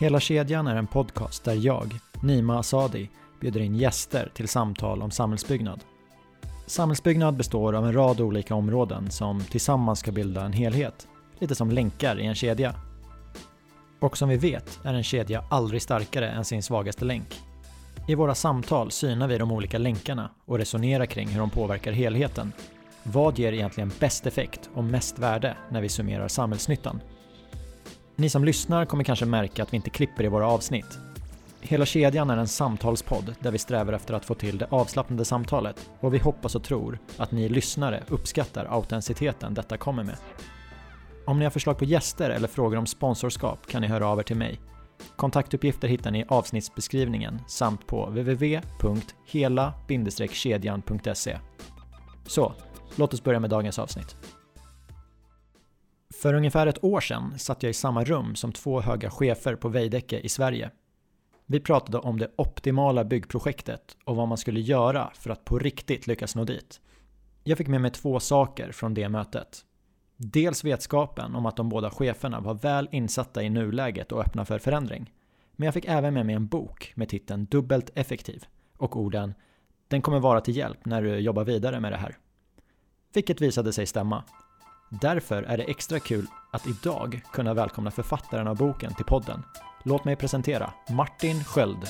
Hela kedjan är en podcast där jag, Nima Asadi, bjuder in gäster till samtal om samhällsbyggnad. Samhällsbyggnad består av en rad olika områden som tillsammans ska bilda en helhet, lite som länkar i en kedja. Och som vi vet är en kedja aldrig starkare än sin svagaste länk. I våra samtal synar vi de olika länkarna och resonerar kring hur de påverkar helheten. Vad ger egentligen bäst effekt och mest värde när vi summerar samhällsnyttan? Ni som lyssnar kommer kanske märka att vi inte klipper i våra avsnitt. Hela kedjan är en samtalspodd där vi strävar efter att få till det avslappnade samtalet och vi hoppas och tror att ni lyssnare uppskattar autenticiteten detta kommer med. Om ni har förslag på gäster eller frågor om sponsorskap kan ni höra av er till mig. Kontaktuppgifter hittar ni i avsnittsbeskrivningen samt på www.hela-kedjan.se. Så, låt oss börja med dagens avsnitt. För ungefär ett år sedan satt jag i samma rum som två höga chefer på Veidekke i Sverige. Vi pratade om det optimala byggprojektet och vad man skulle göra för att på riktigt lyckas nå dit. Jag fick med mig två saker från det mötet. Dels vetskapen om att de båda cheferna var väl insatta i nuläget och öppna för förändring. Men jag fick även med mig en bok med titeln Dubbelt effektiv och orden “Den kommer vara till hjälp när du jobbar vidare med det här”. Vilket visade sig stämma. Därför är det extra kul att idag kunna välkomna författaren av boken till podden. Låt mig presentera Martin Sköld.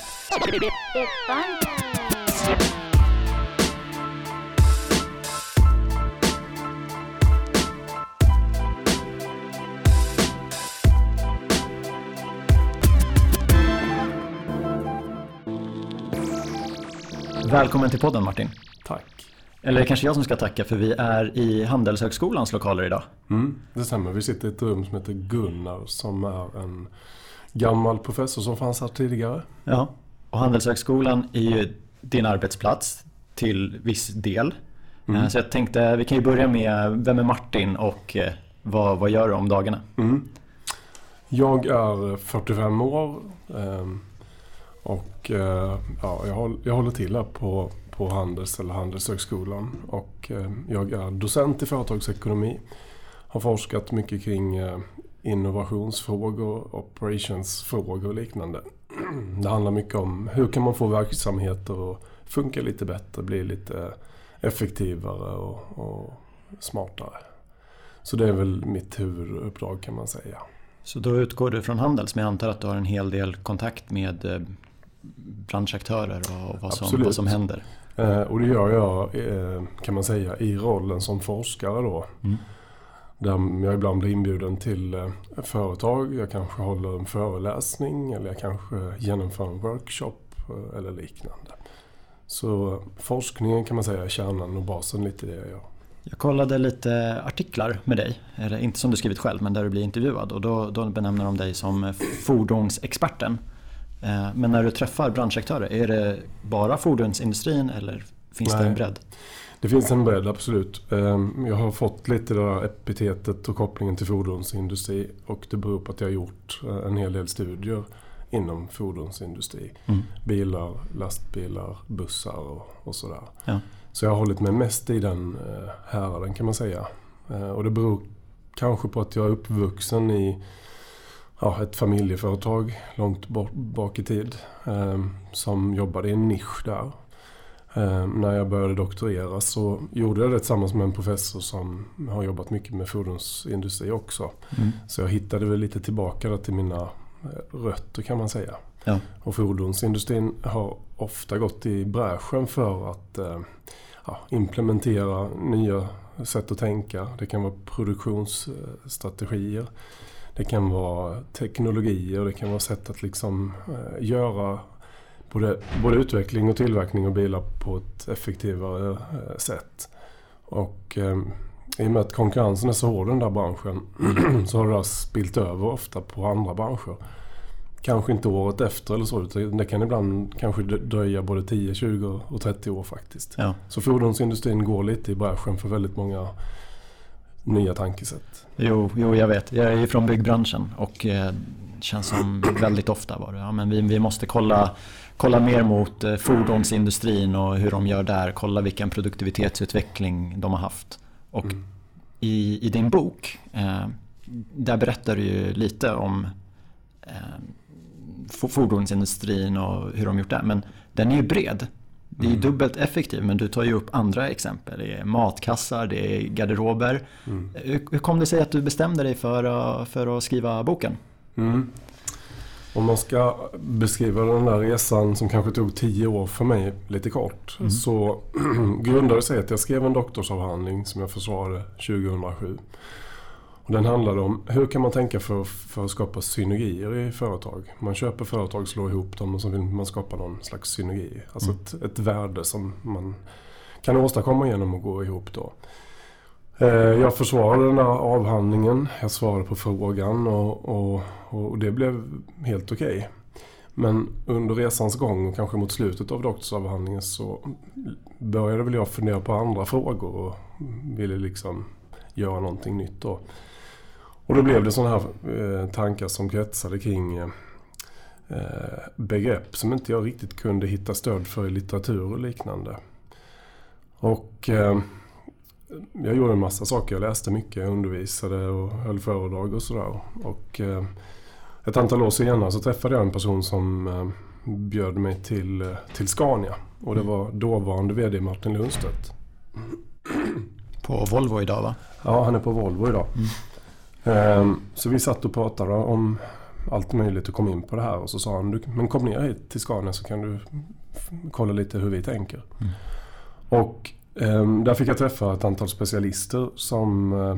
Välkommen till podden Martin. Tack. Eller kanske jag som ska tacka för vi är i Handelshögskolans lokaler idag. Mm, det stämmer. Vi sitter i ett rum som heter Gunnar som är en gammal professor som fanns här tidigare. Ja, och Handelshögskolan är ju din arbetsplats till viss del. Mm. Så jag tänkte vi kan ju börja med vem är Martin och eh, vad, vad gör du om dagarna? Mm. Jag är 45 år ehm, och eh, ja, jag håller till här på på Handels eller Handelshögskolan. Och eh, jag är docent i företagsekonomi. Har forskat mycket kring eh, innovationsfrågor, operationsfrågor och liknande. Det handlar mycket om hur kan man få verksamheter att funka lite bättre, bli lite effektivare och, och smartare. Så det är väl mitt huvuduppdrag kan man säga. Så då utgår du från Handels, men jag antar att du har en hel del kontakt med eh, branschaktörer och vad som, vad som händer? Eh, och det gör jag eh, kan man säga i rollen som forskare då. Mm. Där jag ibland blir inbjuden till eh, företag. Jag kanske håller en föreläsning eller jag kanske genomför en workshop eller liknande. Så forskningen kan man säga är kärnan och basen lite i det jag gör. Jag kollade lite artiklar med dig, eller inte som du skrivit själv men där du blir intervjuad och då, då benämner de dig som fordonsexperten. Eh, men när du träffar branschaktörer, är det bara fordonsindustrin eller finns Nej. det en bredd? Det finns en bredd, absolut. Ehm, jag har fått lite det där epitetet och kopplingen till fordonsindustri och det beror på att jag har gjort eh, en hel del studier inom fordonsindustri. Mm. Bilar, lastbilar, bussar och, och sådär. Ja. Så jag har hållit mig mest i den eh, häraden kan man säga. Och det beror kanske på att jag är uppvuxen i ja, ett familjeföretag långt bak i tid eh, som jobbade i en nisch där. Eh, när jag började doktorera så gjorde jag det tillsammans med en professor som har jobbat mycket med fordonsindustri också. Mm. Så jag hittade väl lite tillbaka till mina eh, rötter kan man säga. Ja. Och fordonsindustrin har ofta gått i bräschen för att eh, ja, implementera nya sätt att tänka. Det kan vara produktionsstrategier. Det kan vara teknologier, det kan vara sätt att liksom eh, göra både, både utveckling och tillverkning av bilar på ett effektivare eh, sätt. Och eh, i och med att konkurrensen är så hård i den där branschen så har det där spilt över ofta på andra branscher. Kanske inte året efter eller så, utan det kan ibland kanske dröja både 10, 20 och 30 år faktiskt. Ja. Så fordonsindustrin går lite i bräschen för väldigt många nya tankesätt. Jo, jo, jag vet. Jag är ju från byggbranschen och eh, känns som väldigt ofta var det. Ja, men vi, vi måste kolla, kolla mer mot eh, fordonsindustrin och hur de gör där. Kolla vilken produktivitetsutveckling de har haft. Och mm. i, i din bok, eh, där berättar du ju lite om eh, fordonsindustrin och hur de gjort det. Men den är ju bred. Det är mm. dubbelt effektiv men du tar ju upp andra exempel. Det är matkassar, det är garderober. Mm. Hur kom det sig att du bestämde dig för, för att skriva boken? Mm. Om man ska beskriva den där resan som kanske tog tio år för mig lite kort. Mm. Så grundade sig att jag skrev en doktorsavhandling som jag försvarade 2007. Den handlade om hur kan man tänka för, för att skapa synergier i företag. Man köper företag, slår ihop dem och så vill man skapa någon slags synergi. Alltså mm. ett, ett värde som man kan åstadkomma genom att gå ihop då. Eh, jag försvarade den här avhandlingen. Jag svarade på frågan och, och, och det blev helt okej. Okay. Men under resans gång och kanske mot slutet av doktorsavhandlingen så började väl jag fundera på andra frågor och ville liksom göra någonting nytt då. Och då blev det sådana här eh, tankar som kretsade kring eh, begrepp som inte jag riktigt kunde hitta stöd för i litteratur och liknande. Och eh, jag gjorde en massa saker. Jag läste mycket, jag undervisade och höll föredrag och sådär. Och ett antal år senare så träffade jag en person som bjöd mig till, till Scania. Och det mm. var dåvarande VD Martin Lundstedt. På Volvo idag va? Ja, han är på Volvo idag. Mm. Ehm, så vi satt och pratade om allt möjligt och kom in på det här. Och så sa han, men kom ner hit till Scania så kan du kolla lite hur vi tänker. Mm. Och Ehm, där fick jag träffa ett antal specialister som eh,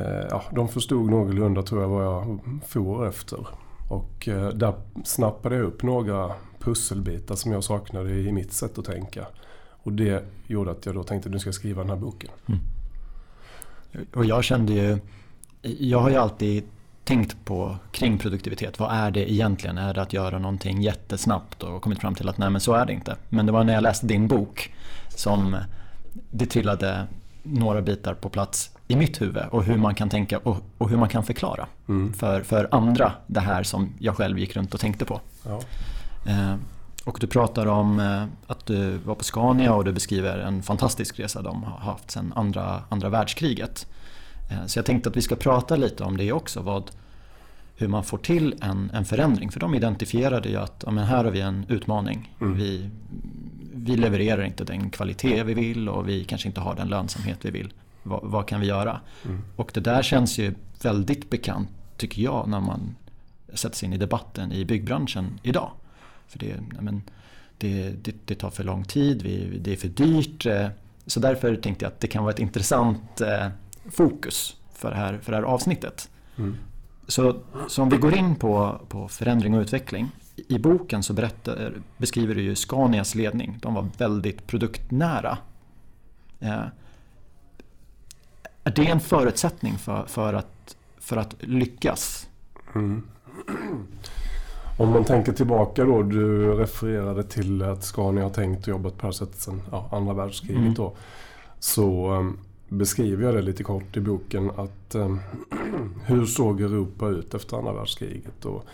eh, ja, de förstod någorlunda tror jag vad jag for efter. Och eh, där snappade jag upp några pusselbitar som jag saknade i mitt sätt att tänka. Och det gjorde att jag då tänkte nu ska jag skriva den här boken. Mm. Och jag kände ju, jag har ju alltid tänkt på kring produktivitet. Vad är det egentligen? Är det att göra någonting jättesnabbt och kommit fram till att nej men så är det inte. Men det var när jag läste din bok som det trillade några bitar på plats i mitt huvud och hur man kan tänka och, och hur man kan förklara mm. för, för andra det här som jag själv gick runt och tänkte på. Ja. Eh, och du pratar om eh, att du var på Scania och du beskriver en fantastisk resa de har haft sedan andra, andra världskriget. Eh, så jag tänkte att vi ska prata lite om det också. Vad, hur man får till en, en förändring. För de identifierade ju att ja, men här har vi en utmaning. Mm. Vi, vi levererar inte den kvalitet vi vill och vi kanske inte har den lönsamhet vi vill. Vad, vad kan vi göra? Mm. Och det där känns ju väldigt bekant tycker jag när man sätter sig in i debatten i byggbranschen idag. För det, men, det, det, det tar för lång tid, vi, det är för dyrt. Eh, så därför tänkte jag att det kan vara ett intressant eh, fokus för det här, för det här avsnittet. Mm. Så, så om vi går in på, på förändring och utveckling. I boken så berättar, beskriver du ju Scanias ledning. De var väldigt produktnära. Eh, är det en förutsättning för, för, att, för att lyckas? Mm. Om man tänker tillbaka då, du refererade till att Scania har tänkt och jobbat på det här sättet sedan ja, andra världskriget mm. då. Så um, beskriver jag det lite kort i boken att um, hur såg Europa ut efter andra världskriget? Och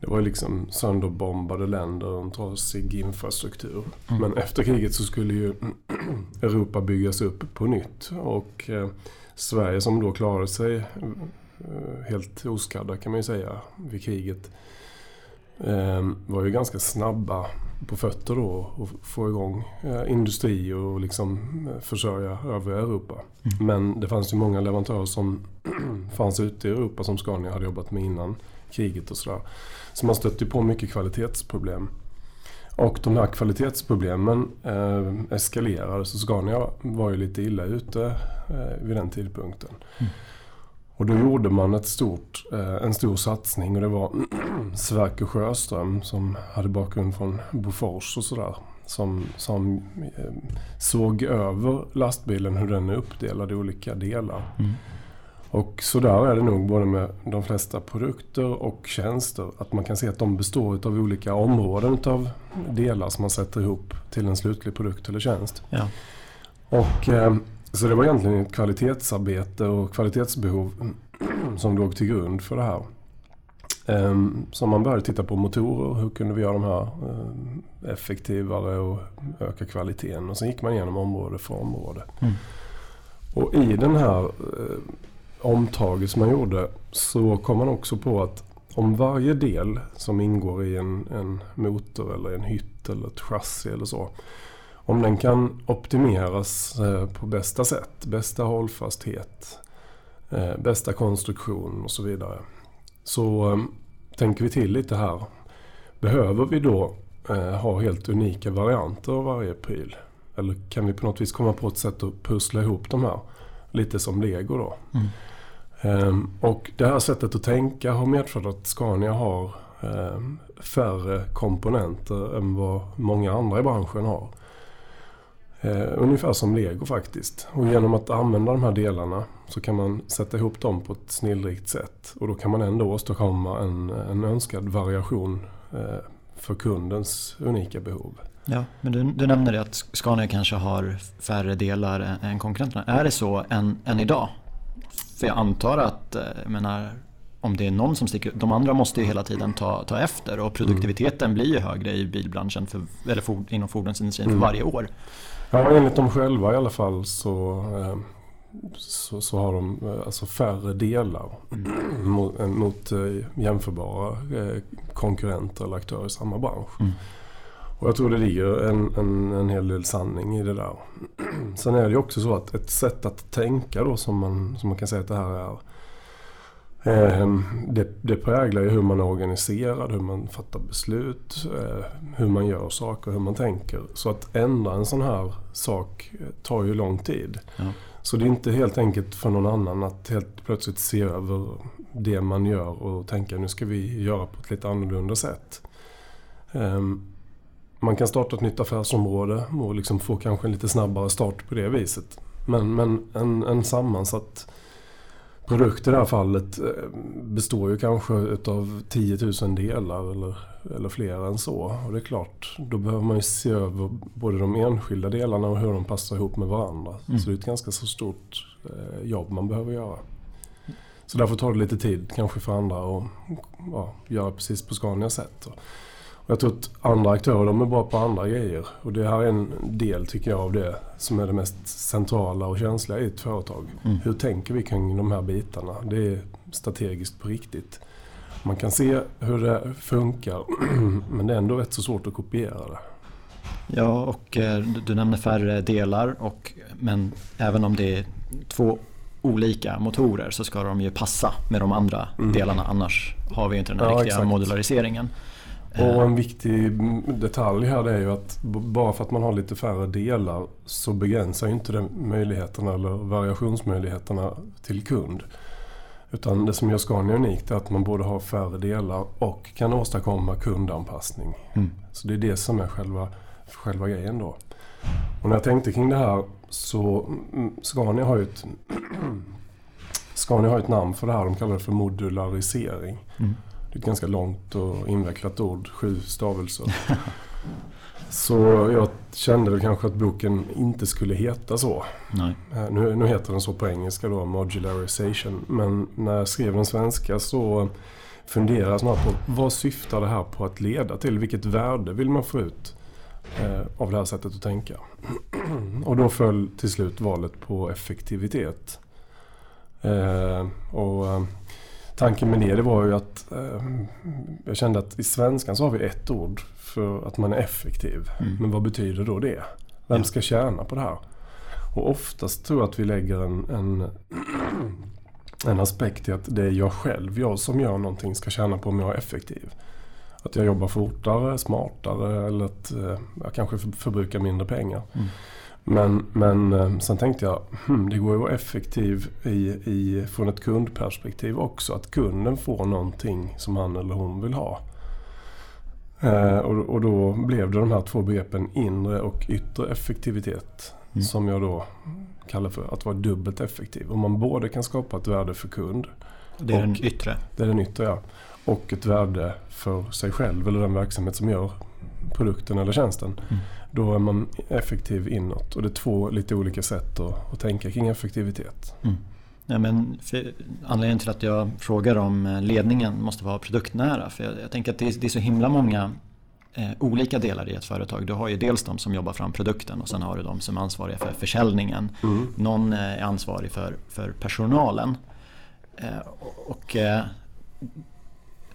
det var ju liksom sönderbombade länder och en trasig infrastruktur. Mm. Men efter kriget så skulle ju Europa byggas upp på nytt. Och eh, Sverige som då klarade sig eh, helt oskadda kan man ju säga vid kriget. Eh, var ju ganska snabba på fötter då och få igång eh, industri och liksom eh, försörja övriga Europa. Mm. Men det fanns ju många leverantörer som fanns ute i Europa som Scania hade jobbat med innan kriget och sådär. Så man stötte på mycket kvalitetsproblem. Och de här kvalitetsproblemen eh, eskalerade så Scania var ju lite illa ute eh, vid den tidpunkten. Mm. Och då gjorde man ett stort, eh, en stor satsning och det var Sverker Sjöström som hade bakgrund från Bofors och sådär. Som, som eh, såg över lastbilen, hur den är uppdelad i olika delar. Mm. Och så där är det nog både med de flesta produkter och tjänster. Att man kan se att de består av olika områden av delar som man sätter ihop till en slutlig produkt eller tjänst. Ja. Och, eh, så det var egentligen ett kvalitetsarbete och kvalitetsbehov som låg till grund för det här. Eh, så man började titta på motorer. Hur kunde vi göra de här eh, effektivare och öka kvaliteten? Och sen gick man igenom område för område. Mm. Och i den här omtaget som man gjorde så kom man också på att om varje del som ingår i en, en motor eller en hytt eller ett chassi eller så. Om den kan optimeras eh, på bästa sätt, bästa hållfasthet, eh, bästa konstruktion och så vidare. Så eh, tänker vi till lite här. Behöver vi då ha helt unika varianter av varje pryl? Eller kan vi på något vis komma på ett sätt att pussla ihop de här? Lite som lego då. Mm. Ehm, och det här sättet att tänka har medfört att Scania har ehm, färre komponenter än vad många andra i branschen har. Ehm, ungefär som lego faktiskt. Och genom att använda de här delarna så kan man sätta ihop dem på ett snillrikt sätt. Och då kan man ändå åstadkomma en, en önskad variation för kundens unika behov. Ja, men du, du nämner det att Scania kanske har färre delar än, än konkurrenterna. Är det så än, än idag? För jag antar att, eh, jag menar, om det är någon som sticker De andra måste ju hela tiden ta, ta efter och produktiviteten mm. blir ju högre i bilbranschen, för, eller for, inom fordonsindustrin mm. för varje år. Ja, enligt dem själva i alla fall så, eh, så, så har de eh, alltså färre delar mm. mot, mot jämförbara konkurrenter eller aktörer i samma bransch. Mm. Och jag tror det ligger en, en, en hel del sanning i det där. Sen är det ju också så att ett sätt att tänka då som man, som man kan säga att det här är. Eh, det, det präglar ju hur man är organiserad, hur man fattar beslut, eh, hur man gör saker, hur man tänker. Så att ändra en sån här sak tar ju lång tid. Ja. Så det är inte helt enkelt för någon annan att helt plötsligt se över det man gör och tänka nu ska vi göra på ett lite annorlunda sätt. Um, man kan starta ett nytt affärsområde och liksom få kanske en lite snabbare start på det viset. Men, men en, en sammansatt produkt i det här fallet eh, består ju kanske utav 10 000 delar eller, eller fler än så. Och det är klart, då behöver man ju se över både de enskilda delarna och hur de passar ihop med varandra. Mm. Så det är ett ganska så stort eh, jobb man behöver göra. Så därför tar det lite tid kanske för andra att ja, göra precis på Scanias sätt. Jag tror att andra aktörer de är bra på andra grejer. Och det här är en del tycker jag av det som är det mest centrala och känsliga i ett företag. Mm. Hur tänker vi kring de här bitarna? Det är strategiskt på riktigt. Man kan se hur det funkar men det är ändå rätt så svårt att kopiera det. Ja, och eh, du nämner färre delar och, men även om det är två olika motorer så ska de ju passa med de andra mm. delarna annars har vi inte den här ja, riktiga exakt. modulariseringen. Och en viktig detalj här är ju att bara för att man har lite färre delar så begränsar ju inte det möjligheterna eller variationsmöjligheterna till kund. Utan det som gör Scania unikt är att man både har färre delar och kan åstadkomma kundanpassning. Mm. Så det är det som är själva, själva grejen då. Och när jag tänkte kring det här så mm, Scania har ju ett Scania har ett namn för det här. De kallar det för modularisering. Mm. Det är ett ganska långt och invecklat ord, sju stavelser. Så jag kände väl kanske att boken inte skulle heta så. Nej. Eh, nu, nu heter den så på engelska då, Modularization. Men när jag skrev den svenska så funderade jag snart på vad syftar det här på att leda till? Vilket värde vill man få ut eh, av det här sättet att tänka? och då föll till slut valet på effektivitet. Eh, och eh, tanken med det, det var ju att eh, jag kände att i svenskan så har vi ett ord för att man är effektiv. Mm. Men vad betyder då det? Vem ska tjäna på det här? Och oftast tror jag att vi lägger en, en, en aspekt i att det är jag själv, jag som gör någonting, ska tjäna på om jag är effektiv. Att jag jobbar fortare, smartare eller att eh, jag kanske förbrukar mindre pengar. Mm. Men, men eh, sen tänkte jag, hmm, det går ju att vara effektiv i, i, från ett kundperspektiv också. Att kunden får någonting som han eller hon vill ha. Eh, och, och, då blev det de här två begreppen inre och yttre effektivitet. Mm. Som jag då kallar för att vara dubbelt effektiv. Om man både kan skapa ett värde för kund. Det är den yttre? Det är den yttre ja. Och ett värde för sig själv eller den verksamhet som gör produkten eller tjänsten. Mm. Då är man effektiv inåt. Och det är två lite olika sätt att, att tänka kring effektivitet. Mm. Ja, men anledningen till att jag frågar om eh, ledningen måste vara produktnära. För jag, jag tänker att det är, det är, så himla många eh, olika delar i ett företag. Du har ju dels de som jobbar fram produkten och sen har du de som är ansvariga för försäljningen. Mm. Någon eh, är ansvarig för, för personalen. Eh, och, eh,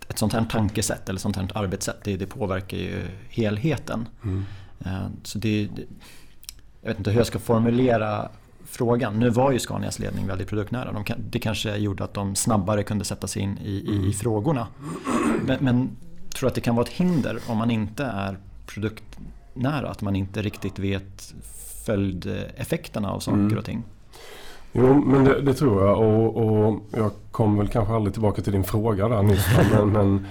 ett sånt här tankesätt eller sånt här arbetssätt det, det påverkar ju helheten. Mm. Eh, så det, jag vet inte hur jag ska formulera frågan. Nu var ju Scanias ledning väldigt produktnära. De det kanske gjorde att de snabbare kunde sätta sig in i, i, i mm. frågorna. Men, men tror att det kan vara ett hinder om man inte är produktnära? Att man inte riktigt vet följdeffekterna av saker mm. och ting? Jo, men det, det tror jag och, och, jag kom väl kanske aldrig tillbaka till din fråga där nyss. men, men,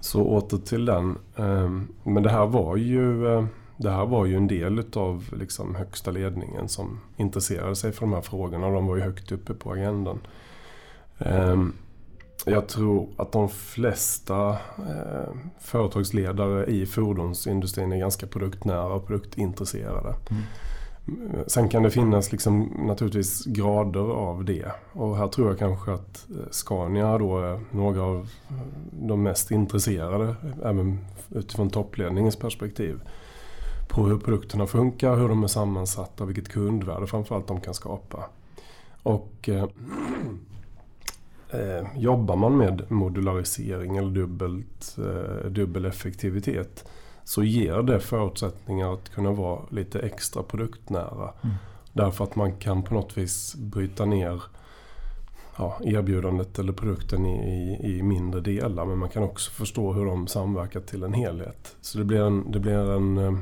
så åter till den. Ehm, men det här var ju, eh, det här var ju en del utav liksom högsta ledningen som intresserade sig för de här frågorna och de var ju högt uppe på agendan. Ehm, jag tror att de flesta eh, företagsledare i fordonsindustrin är ganska produktnära och produktintresserade. Mm. Sen kan det finnas liksom naturligtvis grader av det. Och här tror jag kanske att eh, Scania då är några av de mest intresserade, även utifrån toppledningens perspektiv, på hur produkterna funkar, hur de är sammansatta och vilket kundvärde framförallt de kan skapa. Och eh, eh, jobbar man med modularisering eller dubbelt, eh, dubbel effektivitet så ger det förutsättningar att kunna vara lite extra produktnära. Mm. Därför att man kan på något vis bryta ner ja, erbjudandet eller produkten i, i, i, mindre delar. Men man kan också förstå hur de samverkar till en helhet. Så det blir en, det blir en, eh,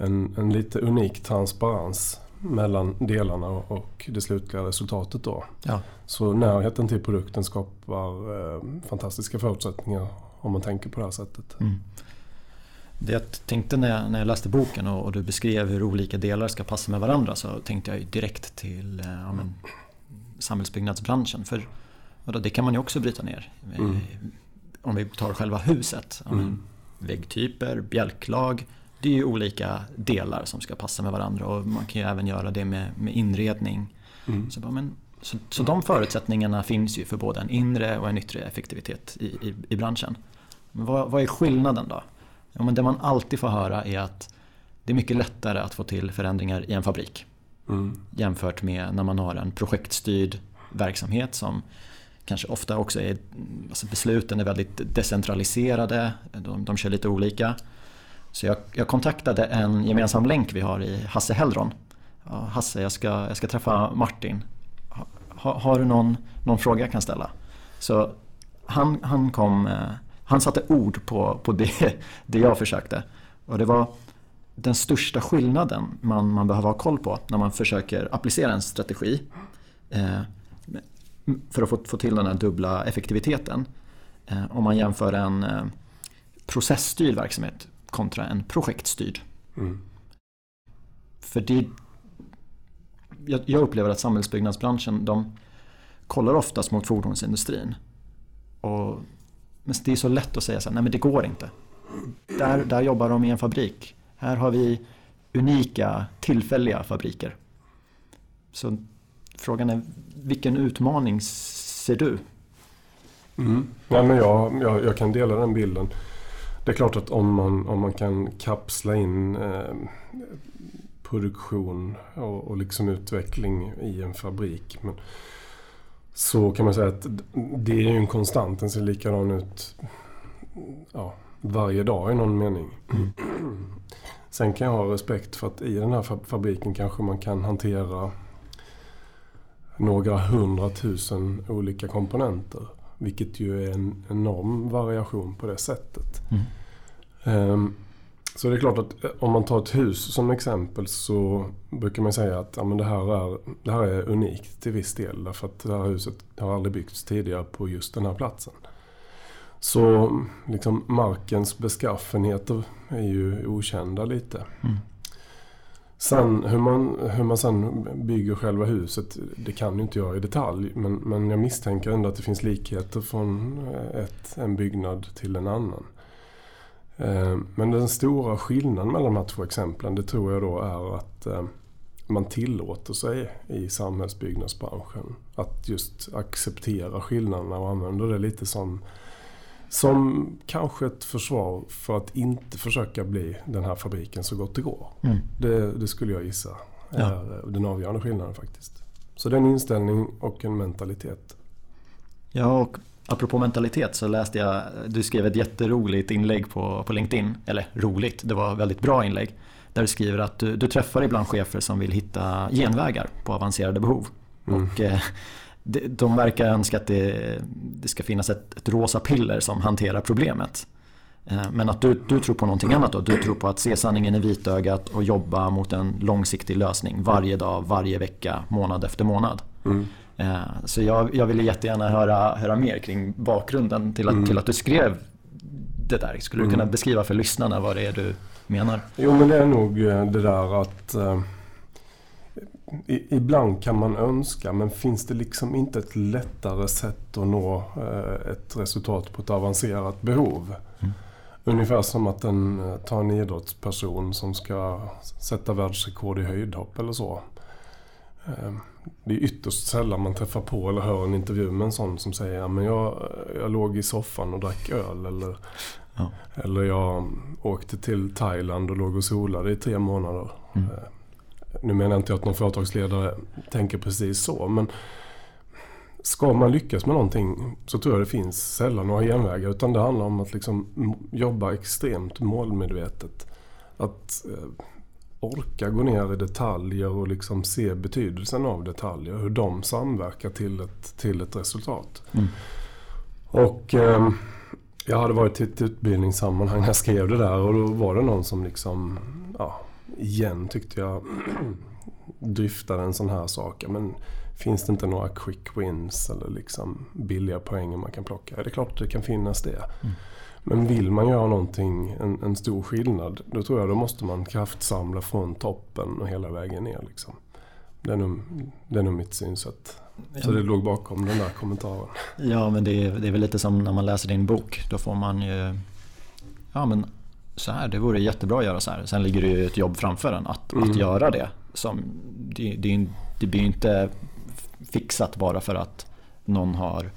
en, en lite unik transparens mellan delarna och det slutliga resultatet. Då. Ja. Så närheten till produkten skapar eh, fantastiska förutsättningar om man tänker på det här sättet. Mm. Det jag tänkte när jag, när jag läste boken och, och, du beskrev hur olika delar ska passa med varandra så tänkte jag direkt till eh, ja, men, samhällsbyggnadsbranschen. För det kan man ju också bryta ner. Mm. Om vi tar själva huset. Ja, men, mm. Väggtyper, bjälklag. Det är ju olika delar som ska passa med varandra och man kan ju även göra det med, med inredning. Mm. Så, men, så, så de förutsättningarna finns ju för både en inre och en yttre effektivitet i, i, i branschen. Men vad, vad är skillnaden då? Ja, men det man alltid får höra är att det är mycket lättare att få till förändringar i en fabrik. Mm. Jämfört med när man har en projektstyrd verksamhet som kanske ofta också är, alltså besluten är väldigt decentraliserade, de, de kör lite olika. Så jag, jag, kontaktade en gemensam länk vi har i Hasse Hellron. Ja, Hasse, jag ska, jag ska träffa Martin. Ha, har du någon, någon fråga jag kan ställa? Så han, han kom eh, han satte ord på, på det, det jag försökte. Och det var den största skillnaden man, man behöver ha koll på när man försöker applicera en strategi eh, för att få, få till den här dubbla effektiviteten. Eh, om man jämför en eh, processstyrd verksamhet kontra en projektstyrd. Mm. För det, jag, jag upplever att samhällsbyggnadsbranschen de kollar oftast mot fordonsindustrin. Och men det är så lätt att säga så här, nej men det går inte. Där, där jobbar de i en fabrik. Här har vi unika tillfälliga fabriker. Så frågan är, vilken utmaning ser du? Mm. Ja, men jag, jag, jag, kan dela den bilden. Det är klart att om man, om man kan kapsla in eh, produktion och, och liksom utveckling i en fabrik. Men så kan man säga att det är ju en konstant. Den ser likadan ut ja, varje dag i någon mening. Mm. Sen kan jag ha respekt för att i den här fabriken kanske man kan hantera några hundratusen olika komponenter. Vilket ju är en enorm variation på det sättet. Mm. Um, så det är klart att eh, om man tar ett hus som exempel så brukar man säga att ja, men det, här är, det här är unikt till viss del. Därför att det här huset har aldrig byggts tidigare på just den här platsen. Så liksom markens beskaffenheter är ju okända lite. Mm. Sen hur man, hur man sen bygger själva huset, det kan ju inte jag i detalj. Men, men jag misstänker ändå att det finns likheter från eh, ett, en byggnad till en annan. Eh, men den stora skillnaden mellan de här två exemplen det tror jag då är att eh, man tillåter sig i samhällsbyggnadsbranschen att just acceptera skillnaderna och använder det lite som, som kanske ett försvar för att inte försöka bli den här fabriken så gott det går. Mm. Det, det, skulle jag gissa är ja. den avgörande skillnaden faktiskt. Så det är en inställning och en mentalitet. Ja, och Apropå mentalitet så läste jag, du skrev ett jätteroligt inlägg på, på LinkedIn. Eller roligt, det var ett väldigt bra inlägg. Där du skriver att du, du träffar ibland chefer som vill hitta genvägar på avancerade behov. Mm. Och, eh, de, verkar önska att det, det ska finnas ett, ett, rosa piller som hanterar problemet. Eh, men att du, du tror på någonting annat då? Du tror på att se sanningen i vitögat och jobba mot en långsiktig lösning varje dag, varje vecka, månad efter månad. Mm. Eh, så jag, jag ville jättegärna höra, höra mer kring bakgrunden till att, mm. till att du skrev det där. Skulle du kunna mm. beskriva för lyssnarna vad det är du menar? Jo men det är nog eh, det där att ibland kan man önska men finns det liksom inte ett lättare sätt att nå eh, ett resultat på ett avancerat behov? Mm. Ungefär som att en, eh, tar en idrottsperson som ska sätta världsrekord i höjdhopp eller så. Eh, det är ytterst sällan man träffar på eller hör en intervju med en sån som säger att jag, jag låg i soffan och drack öl. Eller, ja. eller jag åkte till Thailand och låg och solade i tre månader. Mm. Eh, nu menar jag inte att någon företagsledare tänker precis så. Men ska man lyckas med någonting så tror jag det finns sällan några genvägar. Utan det handlar om att liksom jobba extremt målmedvetet. Att eh, orka gå ner i detaljer och liksom se betydelsen av detaljer. Hur de samverkar till ett, till ett resultat. Mm. Och eh, jag hade varit i ett utbildningssammanhang när jag skrev det där och då var det någon som liksom, igen tyckte jag dryftade en sån här sak. Men finns det inte några quick wins eller liksom billiga poänger man kan plocka? Ja, det är klart att det kan finnas det. Mm. Men vill man göra någonting, en, en, stor skillnad, då tror jag då måste man kraftsamla från toppen och hela vägen ner. Liksom. Det, är nog, det är nog mitt synsätt. Så det låg bakom den där kommentaren. Ja, men det är, det är väl lite som när man läser din bok. Då får man ju... Ja, men så här, det vore jättebra att göra så här. Sen ligger det ju ett jobb framför en att, mm. att göra det. Som, det, det, det blir ju inte fixat bara för att någon har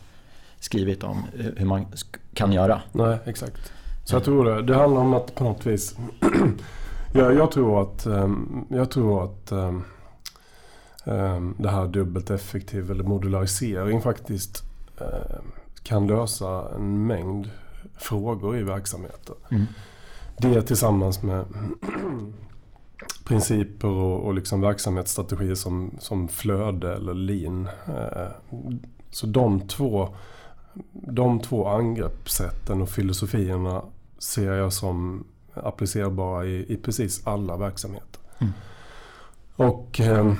skrivit om hur man kan göra. Nej, exakt. Så jag tror det. Det handlar om att på något vis... jag, jag, tror att, ehm, jag tror att um, det här dubbelt effektiv eller modularisering faktiskt kan lösa en mängd frågor i verksamheten. Mm. Det tillsammans med principer och, och liksom verksamhetsstrategier som, som flöde eller lean. Uh, så de två de två angreppssätten och filosofierna ser jag som applicerbara i, i precis alla verksamheter. Mm. Och eh,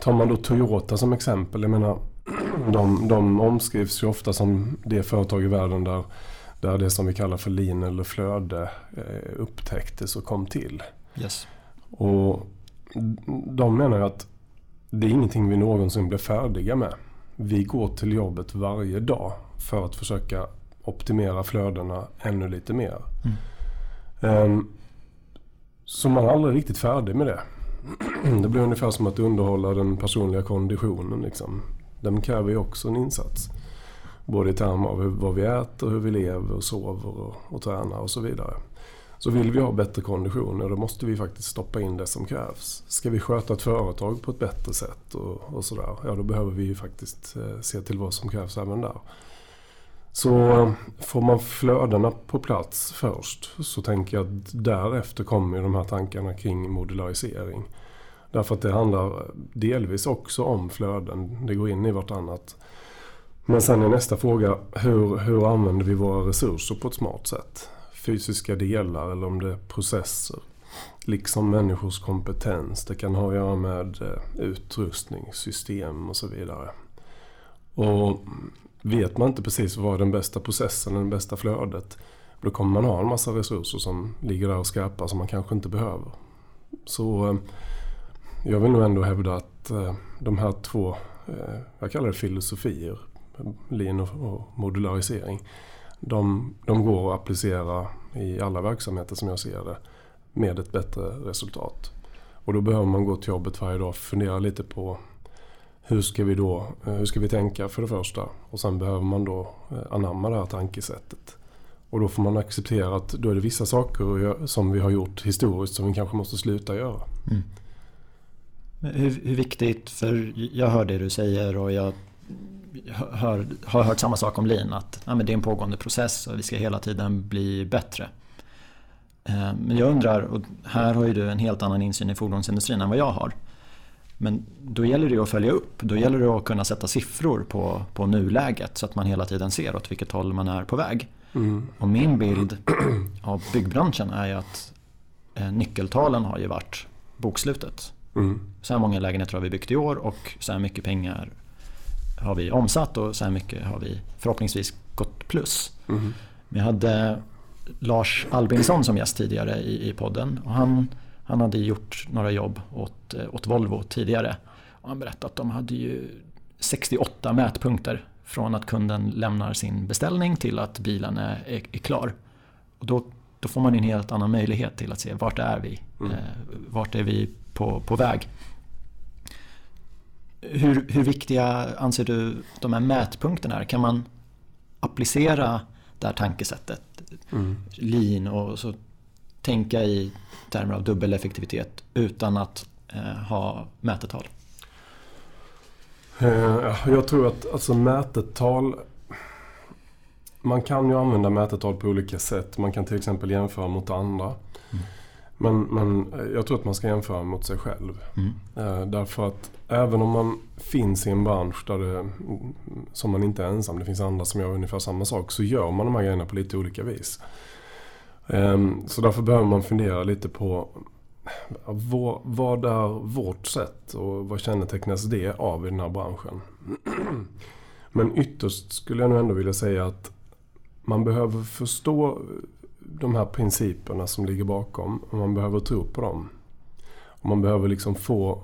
tar man då Toyota som exempel, jag menar de, de omskrivs ju ofta som det företag i världen där, där det som vi kallar för lean eller flöde eh, upptäcktes och kom till. Yes. Och de menar ju att det är ingenting vi någonsin blir färdiga med vi går till jobbet varje dag för att försöka optimera flödena ännu lite mer. Mm. Um, så man är aldrig riktigt färdig med det. Det blir ungefär som att underhålla den personliga konditionen. Liksom. Den kräver ju också en insats. Både i termer av vad vi äter, hur vi lever, och sover och, och tränar och så vidare. Så vill vi ha bättre konditioner då måste vi faktiskt stoppa in det som krävs. Ska vi sköta ett företag på ett bättre sätt och, och sådär, ja då behöver vi ju faktiskt eh, se till vad som krävs även där. Så eh, får man flödena på plats först så tänker jag att därefter kommer de här tankarna kring modularisering. Därför att det handlar eh, delvis också om flöden, det går in i vartannat. Men sen är nästa fråga, hur, hur använder vi våra resurser på ett smart sätt? fysiska delar eller om det är processer. Liksom människors kompetens. Det kan ha att göra med eh, utrustning, system och så vidare. Och vet man inte precis vad den bästa processen, det bästa flödet. Då kommer man ha en massa resurser som ligger där och skräpar som man kanske inte behöver. Så eh, jag vill nog ändå hävda att eh, de här två, jag kallar det filosofier, lean och modularisering de, de går att applicera i alla verksamheter som jag ser det med ett bättre resultat. Och då behöver man gå till jobbet varje dag och fundera lite på hur ska vi då eh, hur ska vi tänka för det första och sen behöver man då eh, anamma det här tankesättet. Och då får man acceptera att då är det vissa saker som vi har gjort historiskt som vi kanske måste sluta göra. Mm. Hur, hur viktigt, för jag hör det du säger och jag hör, har hört samma sak om lean. Att ja, men det är en pågående process och vi ska hela tiden bli bättre. Eh, men jag undrar, och här har ju du en helt annan insyn i fordonsindustrin än vad jag har. Men då gäller det att följa upp. Då gäller det att kunna sätta siffror på, på nuläget så att man hela tiden ser åt vilket håll man är på väg. Mm. Och min bild av byggbranschen är ju att eh, nyckeltalen har ju varit bokslutet. Mm. Så här många lägenheter har vi byggt i år och så här mycket pengar har vi omsatt och så här mycket har vi förhoppningsvis gått plus. Mm. Vi hade Lars Albinsson som gäst tidigare i, i podden. Och han, han hade gjort några jobb åt, eh, åt Volvo tidigare. Och han berättade att de hade ju 68 mätpunkter från att kunden lämnar sin beställning till att bilen är, är, är klar. Och då, då får man en helt annan möjlighet till att se vart är vi? Mm. Eh, vart är vi på, på väg? Hur, hur viktiga anser du de här mätpunkterna är? Kan man applicera det här tankesättet, mm. lean och så tänka i termer av dubbeleffektivitet utan att eh, ha mätetal? Eh, jag tror att alltså mätetal man kan ju använda mätetal på olika sätt. Man kan till exempel jämföra mot andra. Men, men jag tror att man ska jämföra mot sig själv. Mm. Eh, därför att även om man finns i en bransch där det, som man inte är ensam, det finns andra som gör ungefär samma sak, så gör man de här grejerna på lite olika vis. Eh, så därför behöver man fundera lite på vad, vad är vårt sätt och vad kännetecknas det av i den här branschen? Men ytterst skulle jag nog ändå vilja säga att man behöver förstå de här principerna som ligger bakom och man behöver tro på dem. Och man behöver liksom få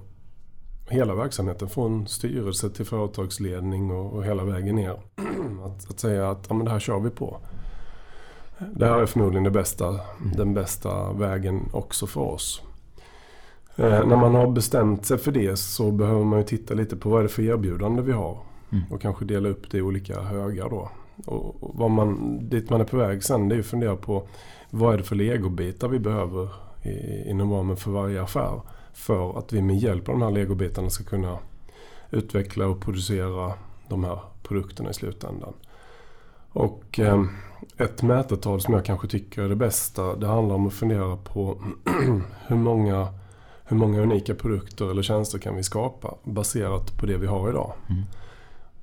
hela verksamheten från styrelse till företagsledning och, och hela vägen ner. Att, att, säga att ja, men det här kör vi på. Det här är förmodligen bästa, den bästa vägen också för oss. Eh, när man har bestämt sig för det så behöver man ju titta lite på vad är det för erbjudande vi har. Mm. Och kanske dela upp det i olika högar då. Och vad man, dit man är på väg sen det är att fundera på vad är det för legobitar vi behöver i, inom ramen för varje affär. För att vi med hjälp av de här legobitarna ska kunna utveckla och producera de här produkterna i slutändan. Och eh, ett mätetal som jag kanske tycker är det bästa det handlar om att fundera på hur många hur många unika produkter eller tjänster kan vi skapa baserat på det vi har idag. Mm.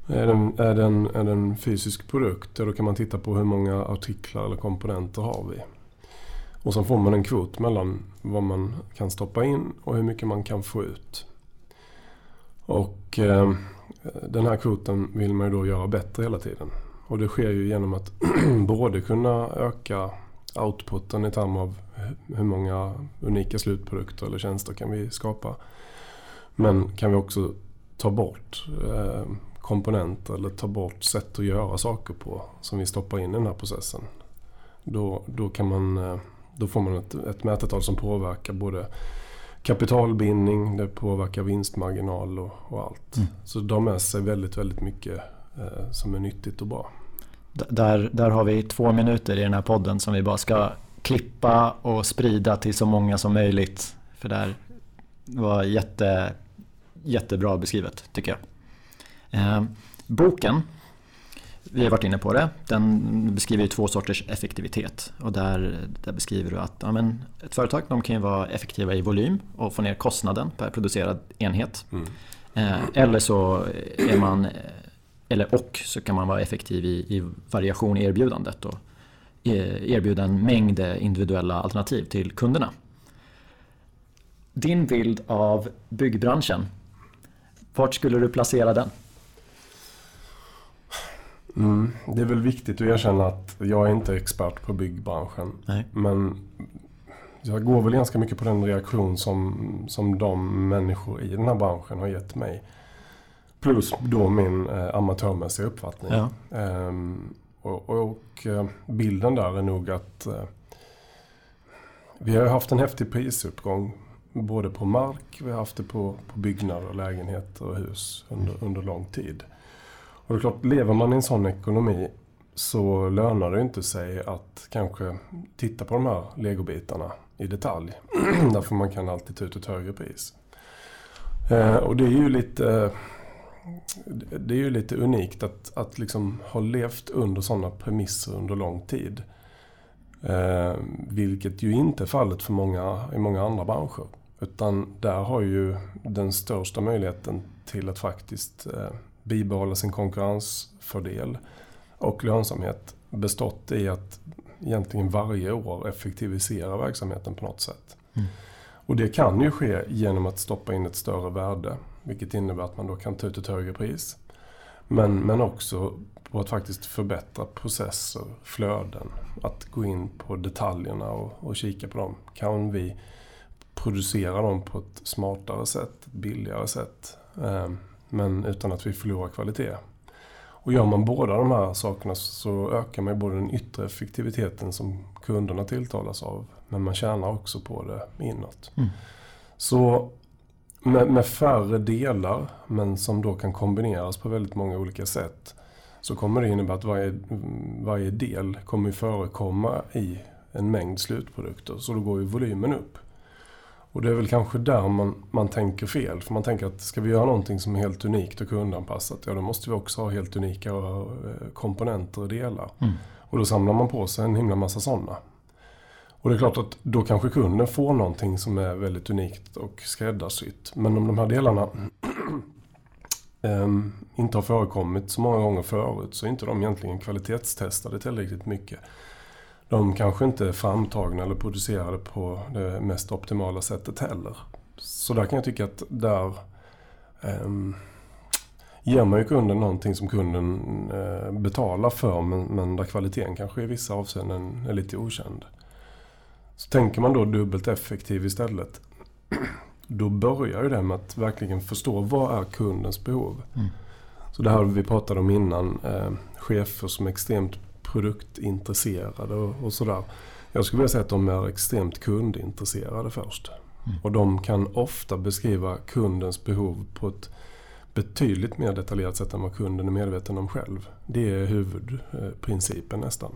Är, den, är, den, är den fysisk produkt, då kan man titta på hur många artiklar eller komponenter har vi. Och så får man en kvot mellan vad man kan stoppa in och hur mycket man kan få ut. Och eh, den här kvoten vill man ju då göra bättre hela tiden. Och det sker ju genom att både kunna öka outputen i termer av hur många unika slutprodukter eller tjänster kan vi skapa. Men kan vi också ta bort eh, komponenter eller ta bort sätt att göra saker på som vi stoppar in i den här processen. Då, då, kan man, eh, då får man ett, ett mätetal som påverkar både kapitalbindning, det påverkar vinstmarginal och, och allt. Mm. Så har med sig väldigt, väldigt mycket eh, som är nyttigt och bra. Där, där har vi två minuter i den här podden som vi bara ska klippa och sprida till så många som möjligt. För det var jätte, jättebra beskrivet tycker jag. Eh, boken, vi har varit inne på det, den beskriver två sorters effektivitet. Och där, där beskriver du att ja, men ett företag de kan vara effektiva i volym och få ner kostnaden per producerad enhet. Mm. Eh, eller så är man eller och så kan man vara effektiv i, i variation i erbjudandet och e, erbjuda en mängd individuella alternativ till kunderna. Din bild av byggbranschen, vart skulle du placera den? Mm, det är väl viktigt att erkänna att jag är inte expert på byggbranschen. Nej. Men jag går väl ganska mycket på den reaktion som, som de människor i den här branschen har gett mig. Plus då min eh, amatörmässiga uppfattning. Ja. Ehm, och, och, eh, bilden där är nog att eh, vi har haft en häftig prisuppgång både på mark, vi har haft det på, på byggnader, lägenheter och hus under, under lång tid. Och det är klart, lever man i en sån ekonomi så lönar det inte sig att kanske titta på de här legobitarna i detalj. Därför man kan alltid ta ut ett högre pris. Eh, och det är ju lite det är ju lite unikt att, att liksom ha levt under sådana premisser under lång tid. Eh, vilket ju inte är fallet för många, i många andra branscher. Utan där har ju den största möjligheten till att faktiskt eh, bibehålla sin konkurrensfördel och lönsamhet bestått i att egentligen varje år effektivisera verksamheten på något sätt. Mm. Och det kan ju ske genom att stoppa in ett större värde. Vilket innebär att man då kan ta ut ett högre pris. Men, men också på att faktiskt förbättra processer, flöden. Att gå in på detaljerna och, och kika på dem. Kan vi producera dem på ett smartare sätt, billigare sätt. Eh, men utan att vi förlorar kvalitet. Och gör man båda de här sakerna så ökar man både den yttre effektiviteten som kunderna tilltalas av. Men man tjänar också på det inåt. Mm. Så med, med, färre delar, men som då kan kombineras på väldigt många olika sätt. Så kommer det innebära att varje, varje del kommer förekomma i en mängd slutprodukter. Så då går ju volymen upp. Och det är väl kanske där man, man tänker fel. För man tänker att ska vi göra någonting som är helt unikt och kundanpassat, ja då måste vi också ha helt unika eh, komponenter och delar. Mm. Och då samlar man på sig en himla massa sådana. Och det är klart att då kanske kunden får någonting som är väldigt unikt och skräddarsytt. Men om de här delarna um, inte har förekommit så många gånger förut så är inte de egentligen kvalitetstestade tillräckligt mycket de kanske inte är framtagna eller producerade på det mest optimala sättet heller. Så där kan jag tycka att där um, ger man ju kunden någonting som kunden uh, betalar för men, men där kvaliteten kanske i vissa avseenden är lite okänd. Så tänker man då dubbelt effektiv istället. Då börjar ju det med att verkligen förstå vad är kundens behov. Mm. Så det här vi pratade om innan. Eh, chefer som är extremt produktintresserade och, och sådär. Jag skulle vilja säga att de är extremt kundintresserade först. Mm. Och de kan ofta beskriva kundens behov på ett betydligt mer detaljerat sätt än vad kunden är medveten om själv. Det är huvudprincipen nästan.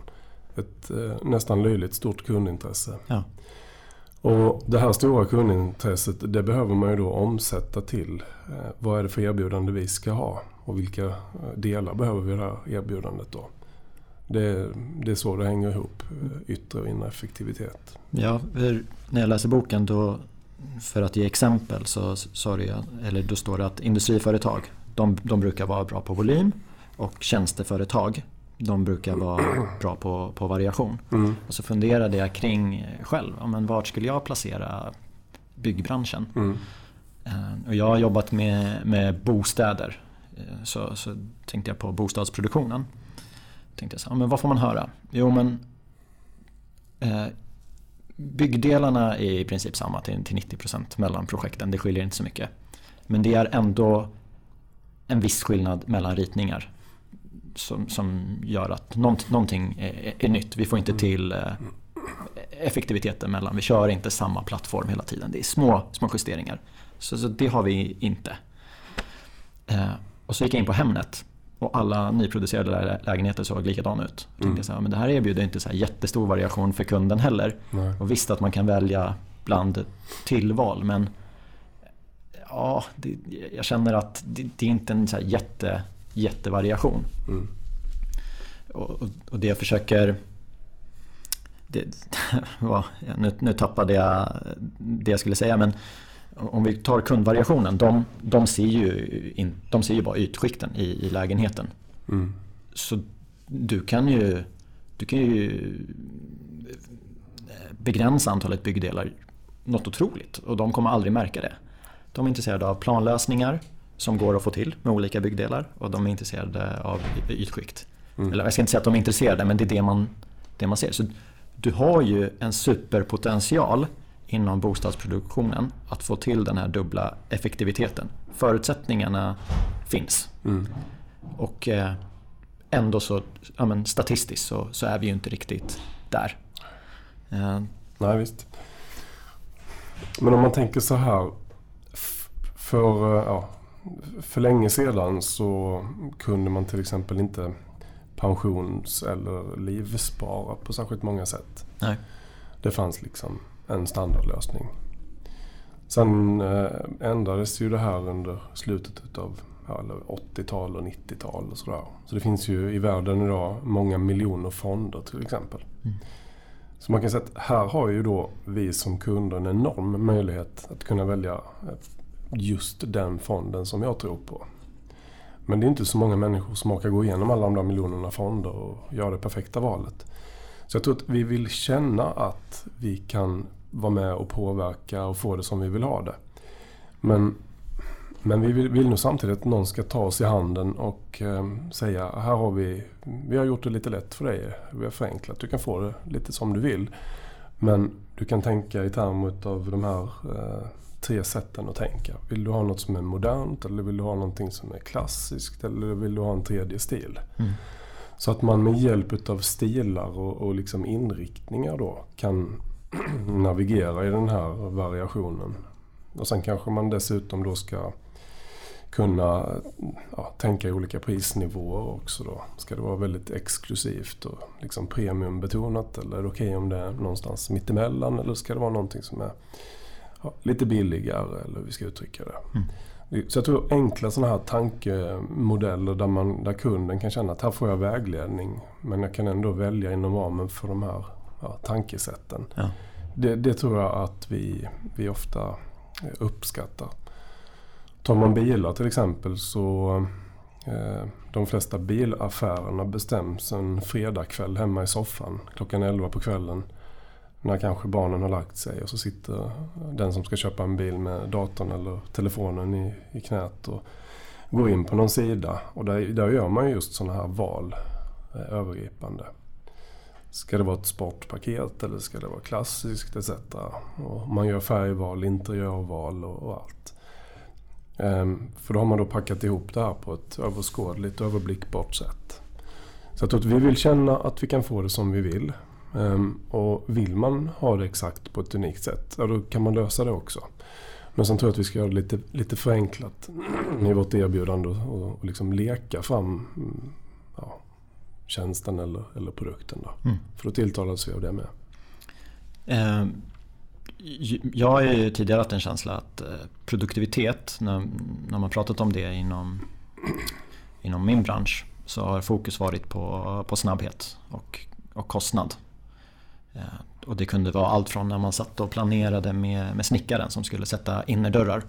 Ett eh, nästan löjligt stort kundintresse. Ja. Och Det här stora kundintresset det behöver man ju då omsätta till eh, vad är det för erbjudande vi ska ha och vilka eh, delar behöver vi det här erbjudandet då. Det, det är så det hänger ihop, yttre och inre effektivitet. Ja, när jag läser boken då, för att ge exempel, så, det, eller då står det att industriföretag de, de brukar vara bra på volym och tjänsteföretag de brukar vara bra på, på variation. Mm. Och så funderade jag kring själv, men vart skulle jag placera byggbranschen? Mm. Eh, och jag har jobbat med, med bostäder. Eh, så, så tänkte jag på bostadsproduktionen tänkte jag så, men vad får man höra? Jo men eh, Byggdelarna är i princip samma till, till 90% mellan projekten. Det skiljer inte så mycket. Men det är ändå en viss skillnad mellan ritningar. Som, som gör att nånt, någonting är, är, nytt. Vi får inte till eh, effektiviteten mellan. Vi kör inte samma plattform hela tiden. Det är små, små justeringar. Så, så det har vi inte. Eh, och så gick jag in på Hemnet. Och alla nyproducerade lägenheter såg likadana ut. Jag tänkte mm. så här, men det här erbjuder inte så här jättestor variation för kunden heller. Nej. Och visst att man kan välja bland tillval men ja, det, jag känner att det, det, är inte en så jätte, jättevariation. Mm. Och, och, det jag försöker... Det, nu, nu tappade jag det jag skulle säga men om vi tar kundvariationen, de, de, ser, ju in, de ser ju bara ytskikten i, i lägenheten. Mm. Så du kan ju, du kan ju begränsa antalet byggdelar något otroligt och de kommer aldrig märka det. De är intresserade av planlösningar som går att få till med olika byggdelar och de är intresserade av ytskikt. Mm. Eller jag ska inte säga att de är intresserade men det är det man, det man ser. Så du har ju en superpotential inom bostadsproduktionen att få till den här dubbla effektiviteten. Förutsättningarna finns. Mm. Och eh, ändå så, ja, men statistiskt så, så, är vi ju inte riktigt där. Eh. Nej, visst. Men om man tänker så här. För, eh, ja, för länge sedan så kunde man till exempel inte pensions eller livspara på särskilt många sätt. Nej. Det fanns liksom en standardlösning. Sen eh, ändrades ju det här under slutet av ja, 80-tal och 90-tal och sådär. Så det finns ju i världen idag många miljoner fonder till exempel. Mm. Så man kan säga att här har ju då vi som kunder en enorm möjlighet att kunna välja just den fonden som jag tror på. Men det är inte så många människor som orkar gå igenom alla de där miljonerna fonder och göra det perfekta valet. Så jag tror att vi vill känna att vi kan vara med och påverka och få det som vi vill ha det. Men, men vi vill, vill nog samtidigt att någon ska ta oss i handen och eh, säga här har vi, vi har gjort det lite lätt för dig. Vi har förenklat. Du kan få det lite som du vill. Men du kan tänka i termer av de här eh, tre sätten att tänka. Vill du ha något som är modernt eller vill du ha någonting som är klassiskt eller vill du ha en tredje stil? Mm. Så att man med hjälp av stilar och, och liksom inriktningar då kan navigera i den här variationen. Och sen kanske man dessutom då ska kunna ja, tänka i olika prisnivåer också då. Ska det vara väldigt exklusivt och liksom premiumbetonat eller är det okej okay om det är någonstans mittemellan eller ska det vara någonting som är ja, lite billigare eller hur vi ska uttrycka det. Mm. Så jag tror enkla sådana här tankemodeller där, man, där kunden kan känna att här får jag vägledning men jag kan ändå välja inom ramen för de här ja, tankesätten. Ja. Det, det, tror jag att vi, vi ofta uppskattar. Tar man bilar till exempel så eh, de flesta bilaffärerna bestäms en fredagkväll hemma i soffan klockan 11 på kvällen när kanske barnen har lagt sig och så sitter den som ska köpa en bil med datorn eller telefonen i, i knät och går in på någon sida. Och där, där gör man just sådana här val eh, övergripande. Ska det vara ett sportpaket eller ska det vara klassiskt etc. Och man gör färgval, interiörval och, och allt. Ehm, för då har man då packat ihop det här på ett överskådligt, överblickbart sätt. Så jag tror att vi vill känna att vi kan få det som vi vill. Ehm, och vill man ha det exakt på ett unikt sätt, ja, då kan man lösa det också. Men sen tror jag att vi ska göra det lite, lite förenklat i vårt erbjudande och, och liksom leka fram mm, ja, tjänsten eller, eller produkten. Då. Mm. För då tilltalas vi av det med. Uh, jag har ju tidigare haft en känsla att eh, produktivitet, när, när man pratat om det inom, inom min bransch, så har fokus varit på, på snabbhet och, och kostnad. Eh, och det kunde vara allt från när man satt och planerade med, med snickaren som skulle sätta innerdörrar.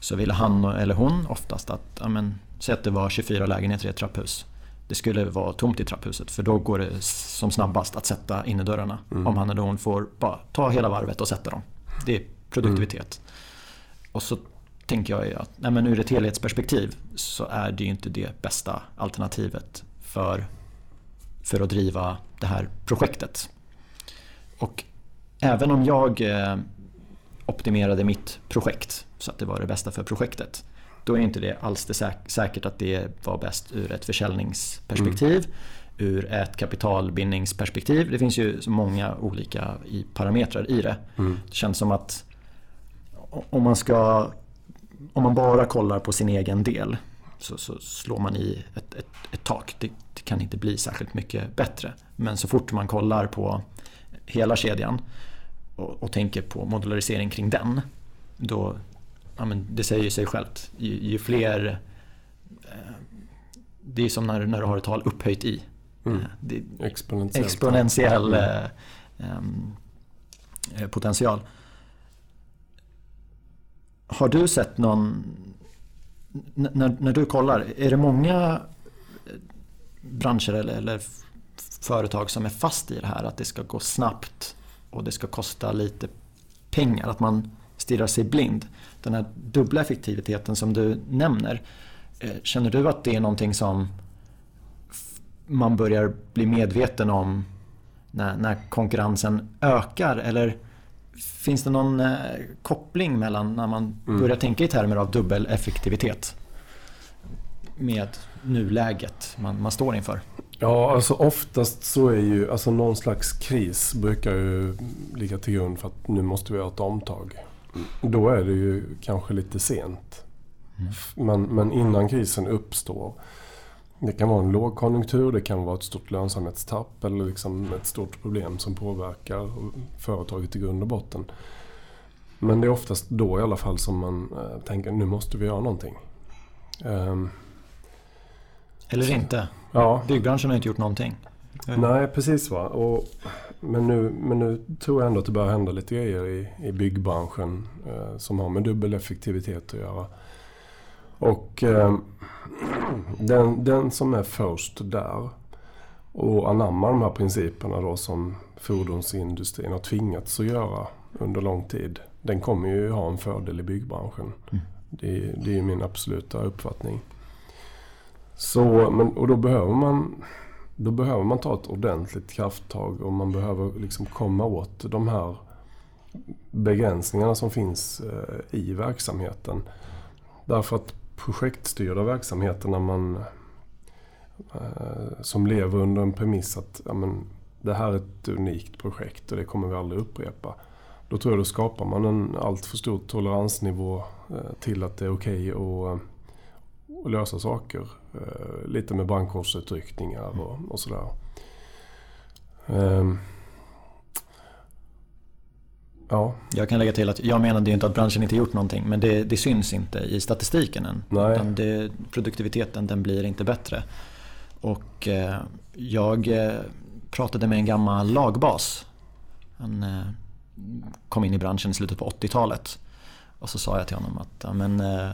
Så ville han eller hon oftast att, ja men, säg att det var 24 lägenheter i ett trapphus. Det skulle vara tomt i trapphuset för då går det som snabbast att sätta innerdörrarna. Mm. Om han eller hon får bara ta hela varvet och sätta dem. Det är produktivitet. Mm. Och så tänker jag att nej men ur ett helhetsperspektiv så är det ju inte det bästa alternativet för, för att driva det här projektet. Och även om jag eh, optimerade mitt projekt så att det var det bästa för projektet. Då är inte det alls det säk säkert att det var bäst ur ett försäljningsperspektiv. Mm. Ur ett kapitalbindningsperspektiv. Det finns ju så många olika i parametrar i det. Mm. Det känns som att om man ska om man bara kollar på sin egen del så, så slår man i ett, ett, ett tak. Det, det, kan inte bli särskilt mycket bättre. Men så fort man kollar på hela kedjan och, och tänker på modularisering kring den. Då, ja, men det säger sig självt. Ju, ju fler... Eh, det är som när, när du har ett tal upphöjt i. Mm. Eh, exponentiell, exponentiell mm. eh, potential. Har du sett någon... När, när du kollar, är det många branscher eller, eller företag som är fast i det här att det ska gå snabbt och det ska kosta lite pengar. Att man stirrar sig blind. Den här dubbla effektiviteten som du nämner. Eh, känner du att det är någonting som man börjar bli medveten om när, när konkurrensen ökar? Eller finns det någon eh, koppling mellan när man mm. börjar tänka i termer av dubbel effektivitet med nuläget man, man står inför? Ja, alltså oftast så är ju alltså någon slags kris brukar ju ligga till grund för att nu måste vi göra ett omtag. Då är det ju kanske lite sent. Mm. Men, men innan krisen uppstår. Det kan vara en lågkonjunktur, det kan vara ett stort lönsamhetstapp eller liksom ett stort problem som påverkar företaget i grund och botten. Men det är oftast då i alla fall som man äh, tänker nu måste vi göra någonting. Um, Eller så, inte. Ja. Byggbranschen har inte gjort någonting. Nej, precis. va. Och, men, nu, men nu tror jag ändå att det börjar hända lite grejer i, i byggbranschen eh, som har med dubbel effektivitet att göra. Och eh, den, den som är först där och anammar de här principerna då som fordonsindustrin har tvingats att göra under lång tid. Den kommer ju ha en fördel i byggbranschen. Mm. Det, det är min absoluta uppfattning. Så, men, och då behöver man då behöver man ta ett ordentligt krafttag och man behöver liksom komma åt de här begränsningarna som finns eh, i verksamheten. Därför att projektstyrda verksamheter när man eh, som lever under en premiss att ja, men, det här är ett unikt projekt och det kommer vi aldrig upprepa. Då tror jag då skapar man en alltför stor toleransnivå eh, till att det är okej okay att, att lösa saker. Lite med brandkårsutryckningar och, och sådär. Um, Ja. Jag kan lägga till att jag menade inte att branschen inte gjort någonting men det, det syns inte i statistiken än. Nej. Utan det, produktiviteten den blir inte bättre. Och eh, jag eh, pratade med en gammal lagbas. Han eh, kom in i branschen i slutet på 80-talet. Och så sa jag till honom att men, eh,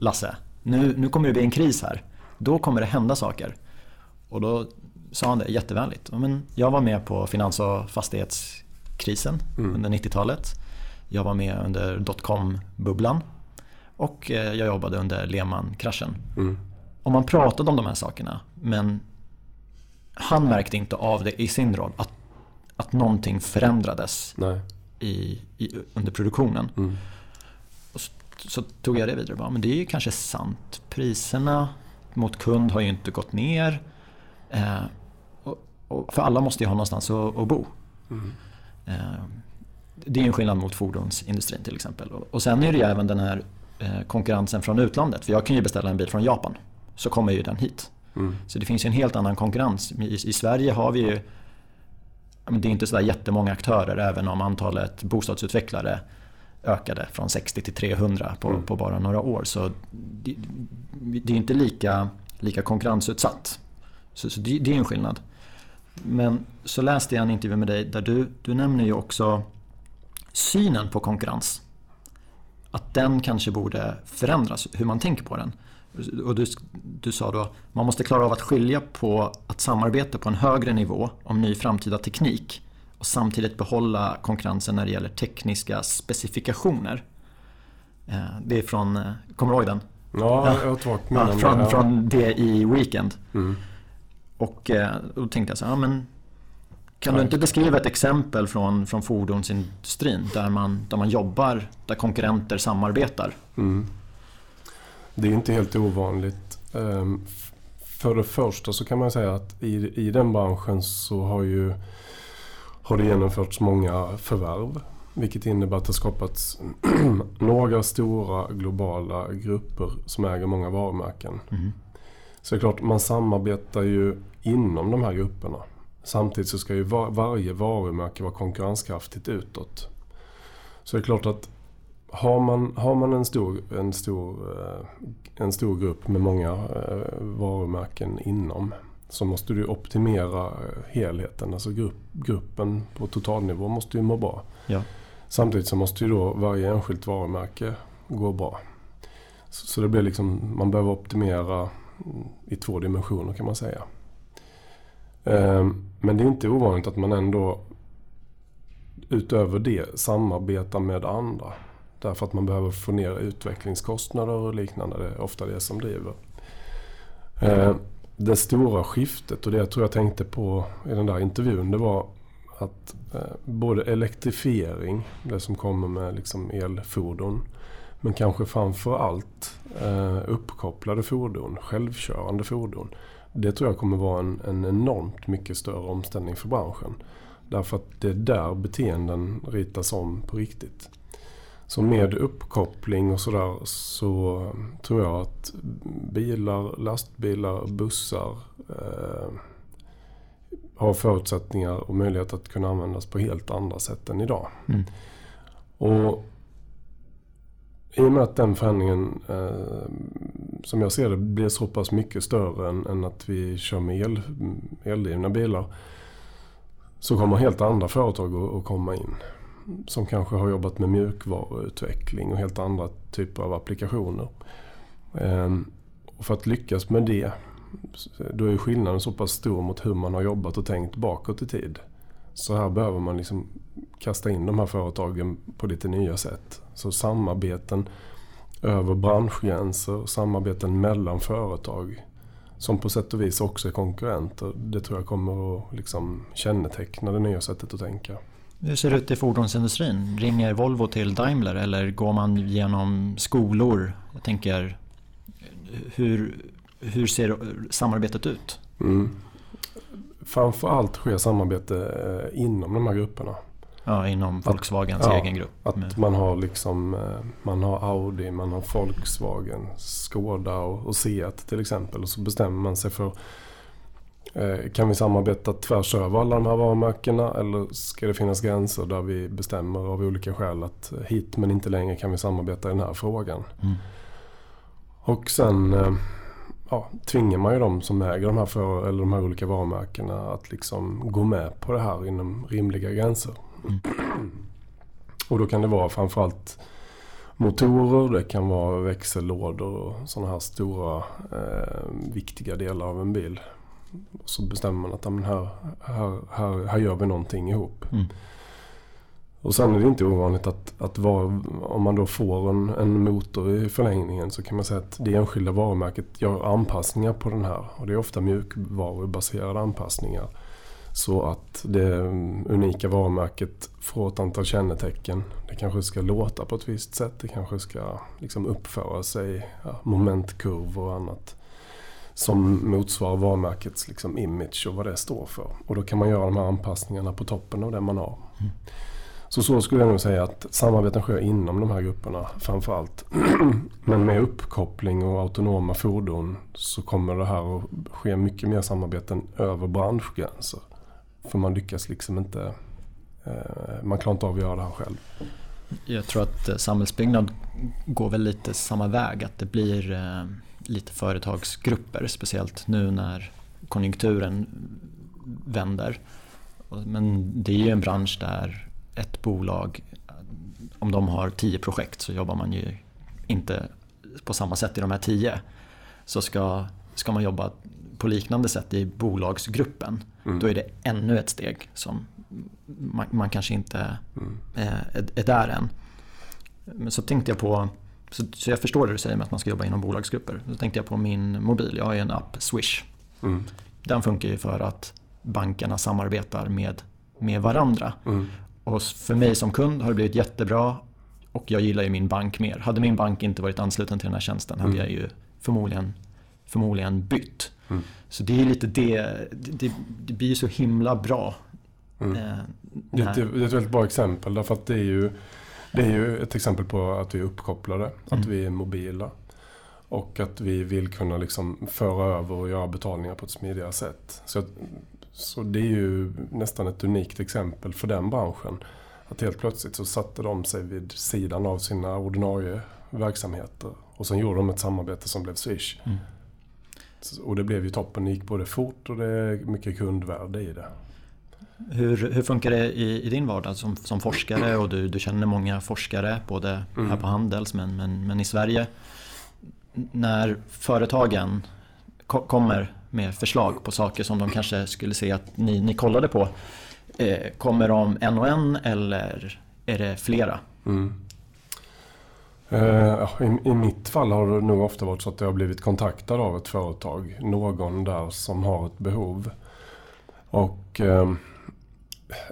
Lasse, nu, nu kommer det bli en kris här. Då kommer det hända saker. Och då sa han det jättevänligt. Men jag var med på finans och fastighets krisen mm. under 90-talet. Jag var med under dotcom-bubblan och eh, jag jobbade under Lehman-kraschen. Mm. Och man pratade om de här sakerna men han märkte inte av det i sin roll att, att någonting förändrades i, i, under produktionen. Mm. Och så, så, tog jag det vidare. Bara, men det är ju kanske sant. Priserna mot kund har ju inte gått ner. Eh, och, och för alla måste ju ha någonstans att, att bo. Mm. Eh, det är en skillnad mot fordonsindustrin till exempel. Och sen är det ju även den här eh, konkurrensen från utlandet. För jag kan ju beställa en bil från Japan. Så kommer ju den hit. Mm. Så det finns ju en helt annan konkurrens. I, i Sverige har vi ju det är inte sådär jättemånga aktörer även om antalet bostadsutvecklare ökade från 60 till 300 på, mm. på bara några år. Så det, det är inte lika, lika konkurrensutsatt. Så, så det, det, är en skillnad. Men så läste jag en intervju med dig där du, du nämner ju också synen på konkurrens. Att den kanske borde förändras, hur man tänker på den. Och du, du sa då man måste klara av att skilja på att samarbeta på en högre nivå om ny framtida teknik och samtidigt behålla konkurrensen när det gäller tekniska specifikationer. Eh, det är från, eh, kommer du ihåg den? Ja, jag har ja, från, från det i Weekend. Mm. Och eh, då tänkte jag så här, ja, men kan du inte beskriva ett exempel från, från fordonsindustrin där man, där man jobbar, där konkurrenter samarbetar? Mm. Det är inte helt ovanligt. Ehm, för det första så kan man säga att i, i den branschen så har, ju, har det genomförts många förvärv. Vilket innebär att det skapats några stora globala grupper som äger många varumärken. Mm. Så det är klart, man samarbetar ju inom de här grupperna. Samtidigt så ska ju var, varje varumärke vara konkurrenskraftigt utåt. Så det är klart att har man, har man en, stor, en, stor, eh, en stor grupp med många eh, varumärken inom så måste du optimera eh, helheten. Alltså grupp, gruppen på totalnivå måste ju må bra. Ja. Samtidigt så måste ju då varje enskilt varumärke gå bra. Så, så det blir liksom, man behöver optimera i två dimensioner kan man säga. Ehm, men det är inte ovanligt att man ändå utöver det samarbetar med andra. Därför att man behöver få ner utvecklingskostnader och liknande. Det är ofta det som driver. Mm. Det stora skiftet och det jag tror jag tänkte på i den där intervjun det var att eh, både elektrifiering, det som kommer med liksom elfordon, men kanske framför allt eh, uppkopplade fordon, självkörande fordon. Det tror jag kommer vara en, en enormt mycket större omställning för branschen. Därför att det är där beteenden ritas om på riktigt. Så med uppkoppling och sådär så tror jag att bilar, lastbilar, bussar eh, har förutsättningar och möjlighet att kunna användas på helt andra sätt än idag. Mm. Och i och med att den förändringen eh, som jag ser det, blir så pass mycket större än, än att vi kör med el, eldrivna bilar. Så kommer helt andra företag att, att komma in. Som kanske har jobbat med mjukvaruutveckling och helt andra typer av applikationer. Ehm, och för att lyckas med det, då är skillnaden så pass stor mot hur man har jobbat och tänkt bakåt i tid. Så här behöver man liksom kasta in de här företagen på lite nya sätt. Så samarbeten över branschgränser, samarbeten mellan företag som på sätt och vis också är konkurrenter. Det tror jag kommer att liksom känneteckna det nya sättet att tänka. Hur ser det ut i fordonsindustrin? Ringer Volvo till Daimler eller går man genom skolor? Jag tänker, hur, hur ser samarbetet ut? Mm. Framförallt sker samarbete eh, inom de här grupperna. Ja, inom Volkswagens att, egen grupp. Att man har liksom eh, man har Audi, man har Volkswagen, Skoda och, och Seat till exempel. Och så bestämmer man sig för kan vi samarbeta tvärs över alla de här varumärkena eller ska det finnas gränser där vi bestämmer av olika skäl att hit men inte längre kan vi samarbeta i den här frågan. Mm. Och sen ja, tvingar man ju de som äger de här, för, eller de här olika varumärkena att liksom gå med på det här inom rimliga gränser. Mm. Och då kan det vara framförallt motorer, det kan vara växellådor och sådana här stora eh, viktiga delar av en bil. Och så bestämmer man att men här, här, här, här gör vi någonting ihop. Mm. Och sen är det inte ovanligt att, att var, om man då får en, en, motor i förlängningen så kan man säga att det enskilda varumärket gör anpassningar på den här. Och det är ofta mjukvarubaserade anpassningar. Så att det unika varumärket får ett antal kännetecken. Det kanske ska låta på ett visst sätt. Det kanske ska liksom uppföra sig, ja, momentkurvor och annat. Som motsvarar varumärkets liksom image och vad det står för. Och då kan man göra de här anpassningarna på toppen av det man har. Mm. Så så skulle jag nog säga att samarbeten sker inom de här grupperna framförallt. Men med uppkoppling och autonoma fordon så kommer det här att ske mycket mer samarbeten över branschgränser. För man lyckas liksom inte, eh, man klarar inte av att göra det här själv. Jag tror att eh, samhällsbyggnad går väl lite samma väg. Att det blir eh, lite företagsgrupper. Speciellt nu när konjunkturen vänder. Men det är ju en bransch där ett bolag, om de har tio projekt så jobbar man ju inte på samma sätt i de här tio. Så ska, ska man jobba på liknande sätt i bolagsgruppen, mm. då är det ännu ett steg som man, man kanske inte mm. är, är, där än. Men så tänkte jag på, så, så, jag förstår det du säger med att man ska jobba inom bolagsgrupper. Så tänkte jag på min mobil, jag har ju en app, Swish. Mm. Den funkar ju för att bankerna samarbetar med, med varandra. Mm. Och för mig som kund har det blivit jättebra och jag gillar ju min bank mer. Hade min bank inte varit ansluten till den här tjänsten hade mm. jag ju förmodligen, förmodligen bytt. Mm. Så det är lite det, det, det blir ju så himla bra. Mm. Eh, det, är ett, det är ett väldigt bra exempel därför att det är ju, det är ju ett exempel på att vi är uppkopplade, att mm. vi är mobila. Och att vi vill kunna liksom föra över och göra betalningar på ett smidigare sätt. Så så det är ju nästan ett unikt exempel för den branschen. Att helt plötsligt så satte de sig vid sidan av sina ordinarie verksamheter. Och sen gjorde de ett samarbete som blev Swish. Mm. Och det blev ju toppen. Det gick både fort och det är mycket kundvärde i det. Hur, hur funkar det i, i din vardag som, som forskare? Och du, du känner många forskare både mm. här på Handels men, men, men i Sverige. När företagen kommer med förslag på saker som de kanske skulle se att ni, ni kollade på. Eh, kommer de en och en eller är det flera? Mm. Eh, i, I mitt fall har det nog ofta varit så att jag har blivit kontaktad av ett företag. Någon där som har ett behov. Och eh,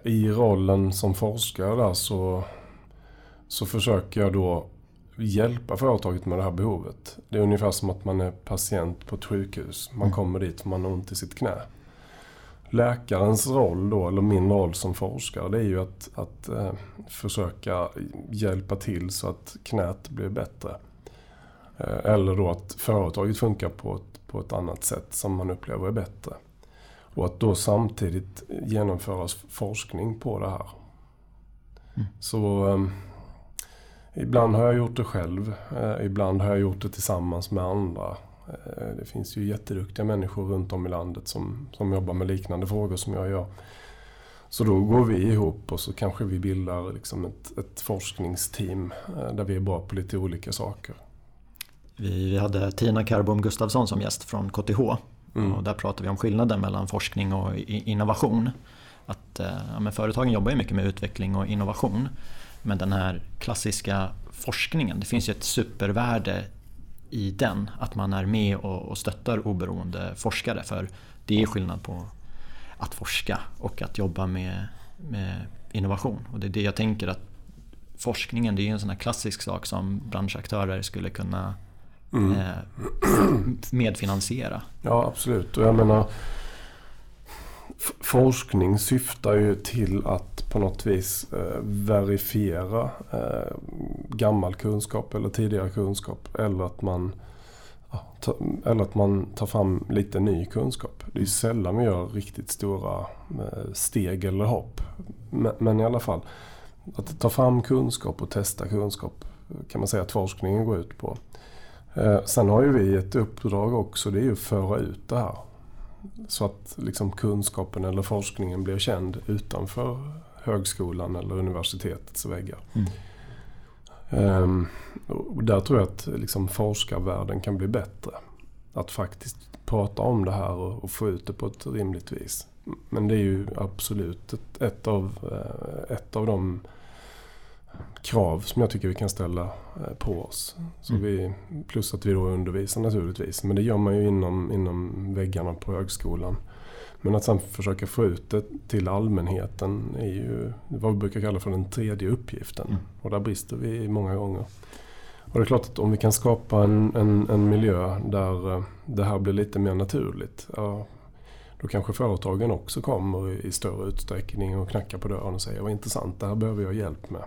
i rollen som forskare där så, så försöker jag då hjälpa företaget med det här behovet. Det är ungefär som att man är patient på ett sjukhus. Man mm. kommer dit för man har ont i sitt knä. Läkarens roll då, eller min roll som forskare, det är ju att, att eh, försöka hjälpa till så att knät blir bättre. Eh, eller då att företaget funkar på ett, på ett annat sätt som man upplever är bättre. Och att då samtidigt genomföras forskning på det här. Mm. Så eh, Ibland har jag gjort det själv. Eh, ibland har jag gjort det tillsammans med andra. Eh, det finns ju jätteduktiga människor runt om i landet som, som jobbar med liknande frågor som jag gör. Så då går vi ihop och så kanske vi bildar liksom ett, ett forskningsteam eh, där vi är bra på lite olika saker. Vi, vi hade Tina Karbom Gustafsson som gäst från KTH. Mm. Och där pratar vi om skillnaden mellan forskning och innovation. Att eh, ja, men företagen jobbar ju mycket med utveckling och innovation. Men den här klassiska forskningen, det finns ju ett supervärde i den. Att man är med och stöttar oberoende forskare. För det är skillnad på att forska och att jobba med, med innovation. Och det är det jag tänker att forskningen det är en sån här klassisk sak som branschaktörer skulle kunna mm. eh, medfinansiera. Ja absolut. Och jag menar forskning syftar ju till att på något vis eh, verifiera eh, gammal kunskap eller tidigare kunskap. Eller att, man, eller att man tar fram lite ny kunskap. Det är sällan vi gör riktigt stora steg eller hopp. Men, men, i alla fall, att ta fram kunskap och testa kunskap kan man säga att forskningen går ut på. Eh, sen har ju vi ett uppdrag också, det är ju att föra ut det här. Så att liksom kunskapen eller forskningen blir känd utanför högskolan eller universitetets väggar. Mm. Um, och där tror jag att liksom forskarvärlden kan bli bättre. Att faktiskt prata om det här och, och få ut det på ett rimligt vis. Men det är ju absolut ett, ett av, eh, ett av de krav som jag tycker vi kan ställa eh, på oss. Så mm. vi, plus att vi då undervisar naturligtvis. Men det gör man ju inom, inom väggarna på högskolan. Men att sen försöka få ut det till allmänheten är ju vad vi brukar kalla för den tredje uppgiften. Mm. Och där brister vi många gånger. Och det är klart att om vi kan skapa en, en, en miljö där eh, det här blir lite mer naturligt. Ja, då kanske företagen också kommer i större utsträckning och knackar på dörren och säger vad intressant, det här behöver jag hjälp med.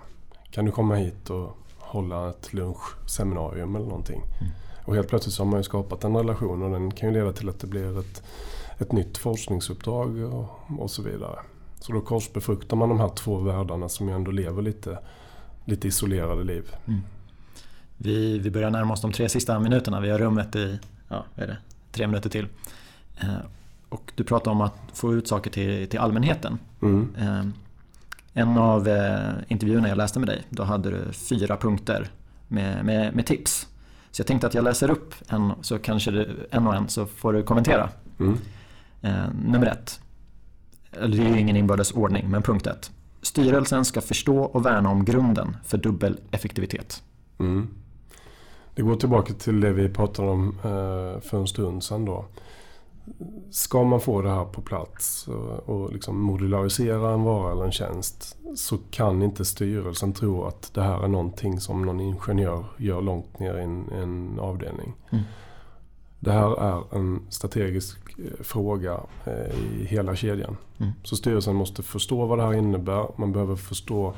Kan du komma hit och hålla ett lunchseminarium eller någonting? Mm. Och helt plötsligt så har man ju skapat en relation och den kan ju leda till att det blir ett, ett nytt forskningsuppdrag och, och så vidare. Så då korsbefruktar man de här två världarna som ju ändå lever lite, lite isolerade liv. Mm. Vi, vi börjar närma oss de tre sista minuterna. Vi har rummet i ja, är det, tre minuter till. Eh, och du pratar om att få ut saker till, till allmänheten. Mm. Eh, en av eh, intervjuerna jag läste med dig, då hade du fyra punkter med, med, med, tips. Så jag tänkte att jag läser upp en, så kanske du, en och en så får du kommentera. Mm. Eh, nummer ett. Eller det är ju ingen inbördes ordning, men punkt ett. Styrelsen ska förstå och värna om grunden för dubbel effektivitet. Mm. Det går tillbaka till det vi pratade om eh, för en stund sedan då ska man få det här på plats och liksom modularisera en vara eller en tjänst så kan inte styrelsen tro att det här är någonting som någon ingenjör gör långt ner i en, en avdelning. Mm. Det här är en strategisk eh, fråga eh, i hela kedjan. Mm. Så styrelsen måste förstå vad det här innebär. Man behöver förstå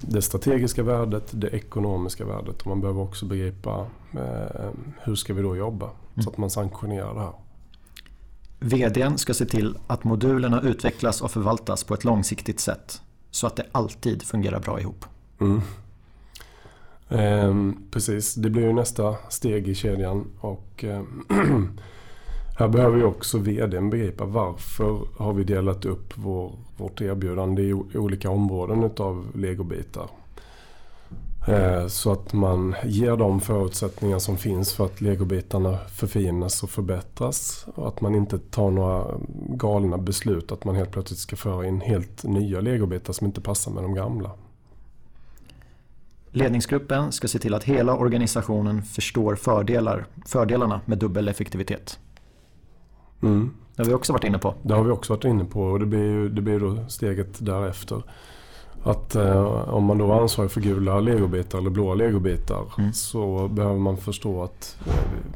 det strategiska värdet, det ekonomiska värdet och man behöver också begripa eh, hur ska vi då jobba mm. så att man sanktionerar det här. VDn ska se till att modulerna utvecklas och förvaltas på ett långsiktigt sätt så att det alltid fungerar bra ihop. Mm. Eh, precis, det blir ju nästa steg i kedjan och eh, här behöver ju också VDn begripa varför har vi delat upp vår, vårt erbjudande i olika områden utav legobitar. Eh, så att man ger de förutsättningar som finns för att legobitarna förfinas och förbättras. Och att man inte tar några galna beslut att man helt plötsligt ska föra in helt nya legobitar som inte passar med de gamla. Ledningsgruppen ska se till att hela organisationen förstår fördelar, fördelarna med dubbel effektivitet. Mm. Det har vi också varit inne på. Det har vi också varit inne på och det blir ju det blir då steget därefter. Att eh, om man då är ansvarig för gula legobitar eller blåa legobitar mm. så behöver man förstå att eh,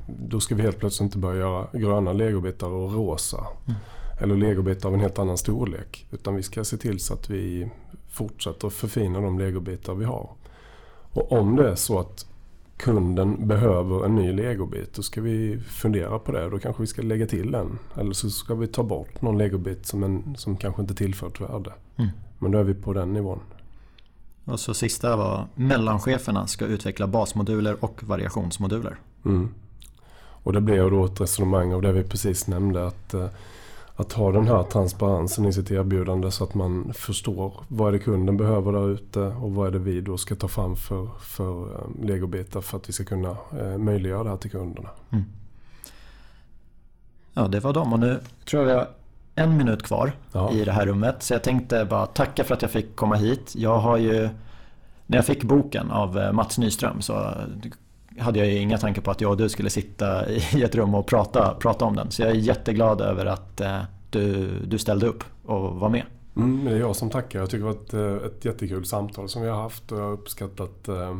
då ska vi helt plötsligt inte börja göra gröna legobitar och rosa. Mm. Eller legobitar av en helt annan storlek. Utan vi ska se till så att vi fortsätter att förfina de legobitar vi har. Och om det är så att kunden behöver en ny legobit då ska vi fundera på det. Då kanske vi ska lägga till en. Eller så ska vi ta bort någon legobit som, en, som kanske inte tillfört värde. Mm. Men då är vi på den nivån. Och så sista var mellancheferna ska utveckla basmoduler och variationsmoduler. Mm. Och det blev då ett resonemang av det vi precis nämnde. Att, eh, att ha den här transparensen i sitt erbjudande så att man förstår vad är det kunden behöver där ute och vad är det vi då ska ta fram för, för eh, legobitar för att vi ska kunna eh, möjliggöra det här till kunderna. Mm. Ja, det var dem och nu tror jag vi har en minut kvar ja. i det här rummet. Så jag tänkte bara tacka för att jag fick komma hit. Jag har ju, när jag fick boken av Mats Nyström så hade jag ju inga tankar på att jag och du skulle sitta i ett rum och prata, prata om den. Så jag är jätteglad över att eh, du, du ställde upp och var med. Mm, det är jag som tackar. Jag tycker det var ett, eh, ett jättekul samtal som vi har haft och jag har uppskattat eh,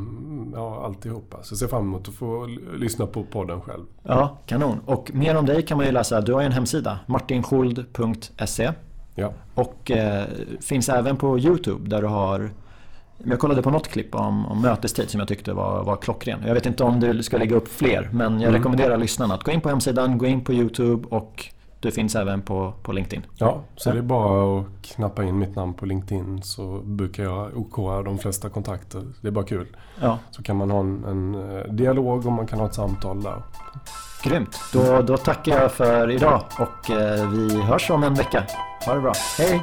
ja, alltihopa. Så jag ser fram emot att få lyssna på podden själv. Ja, kanon. Och mer om dig kan man ju läsa. Du har ju en hemsida, martinskjold.se. Ja. Och eh, finns även på Youtube där du har jag kollade på något klipp om, om mötestid som jag tyckte var, var klockren. Jag vet inte om du ska lägga upp fler men jag mm. rekommenderar lyssnarna att gå in på hemsidan, gå in på Youtube och du finns även på, på LinkedIn. Ja, så ja. det är bara att knappa in mitt namn på LinkedIn så brukar jag OK de flesta kontakter. Det är bara kul. Ja. Så kan man ha en, en eh, dialog och man kan ha ett samtal där. Grymt. Då, då tackar jag för idag och eh, vi hörs om en vecka. Ha det bra. Hej!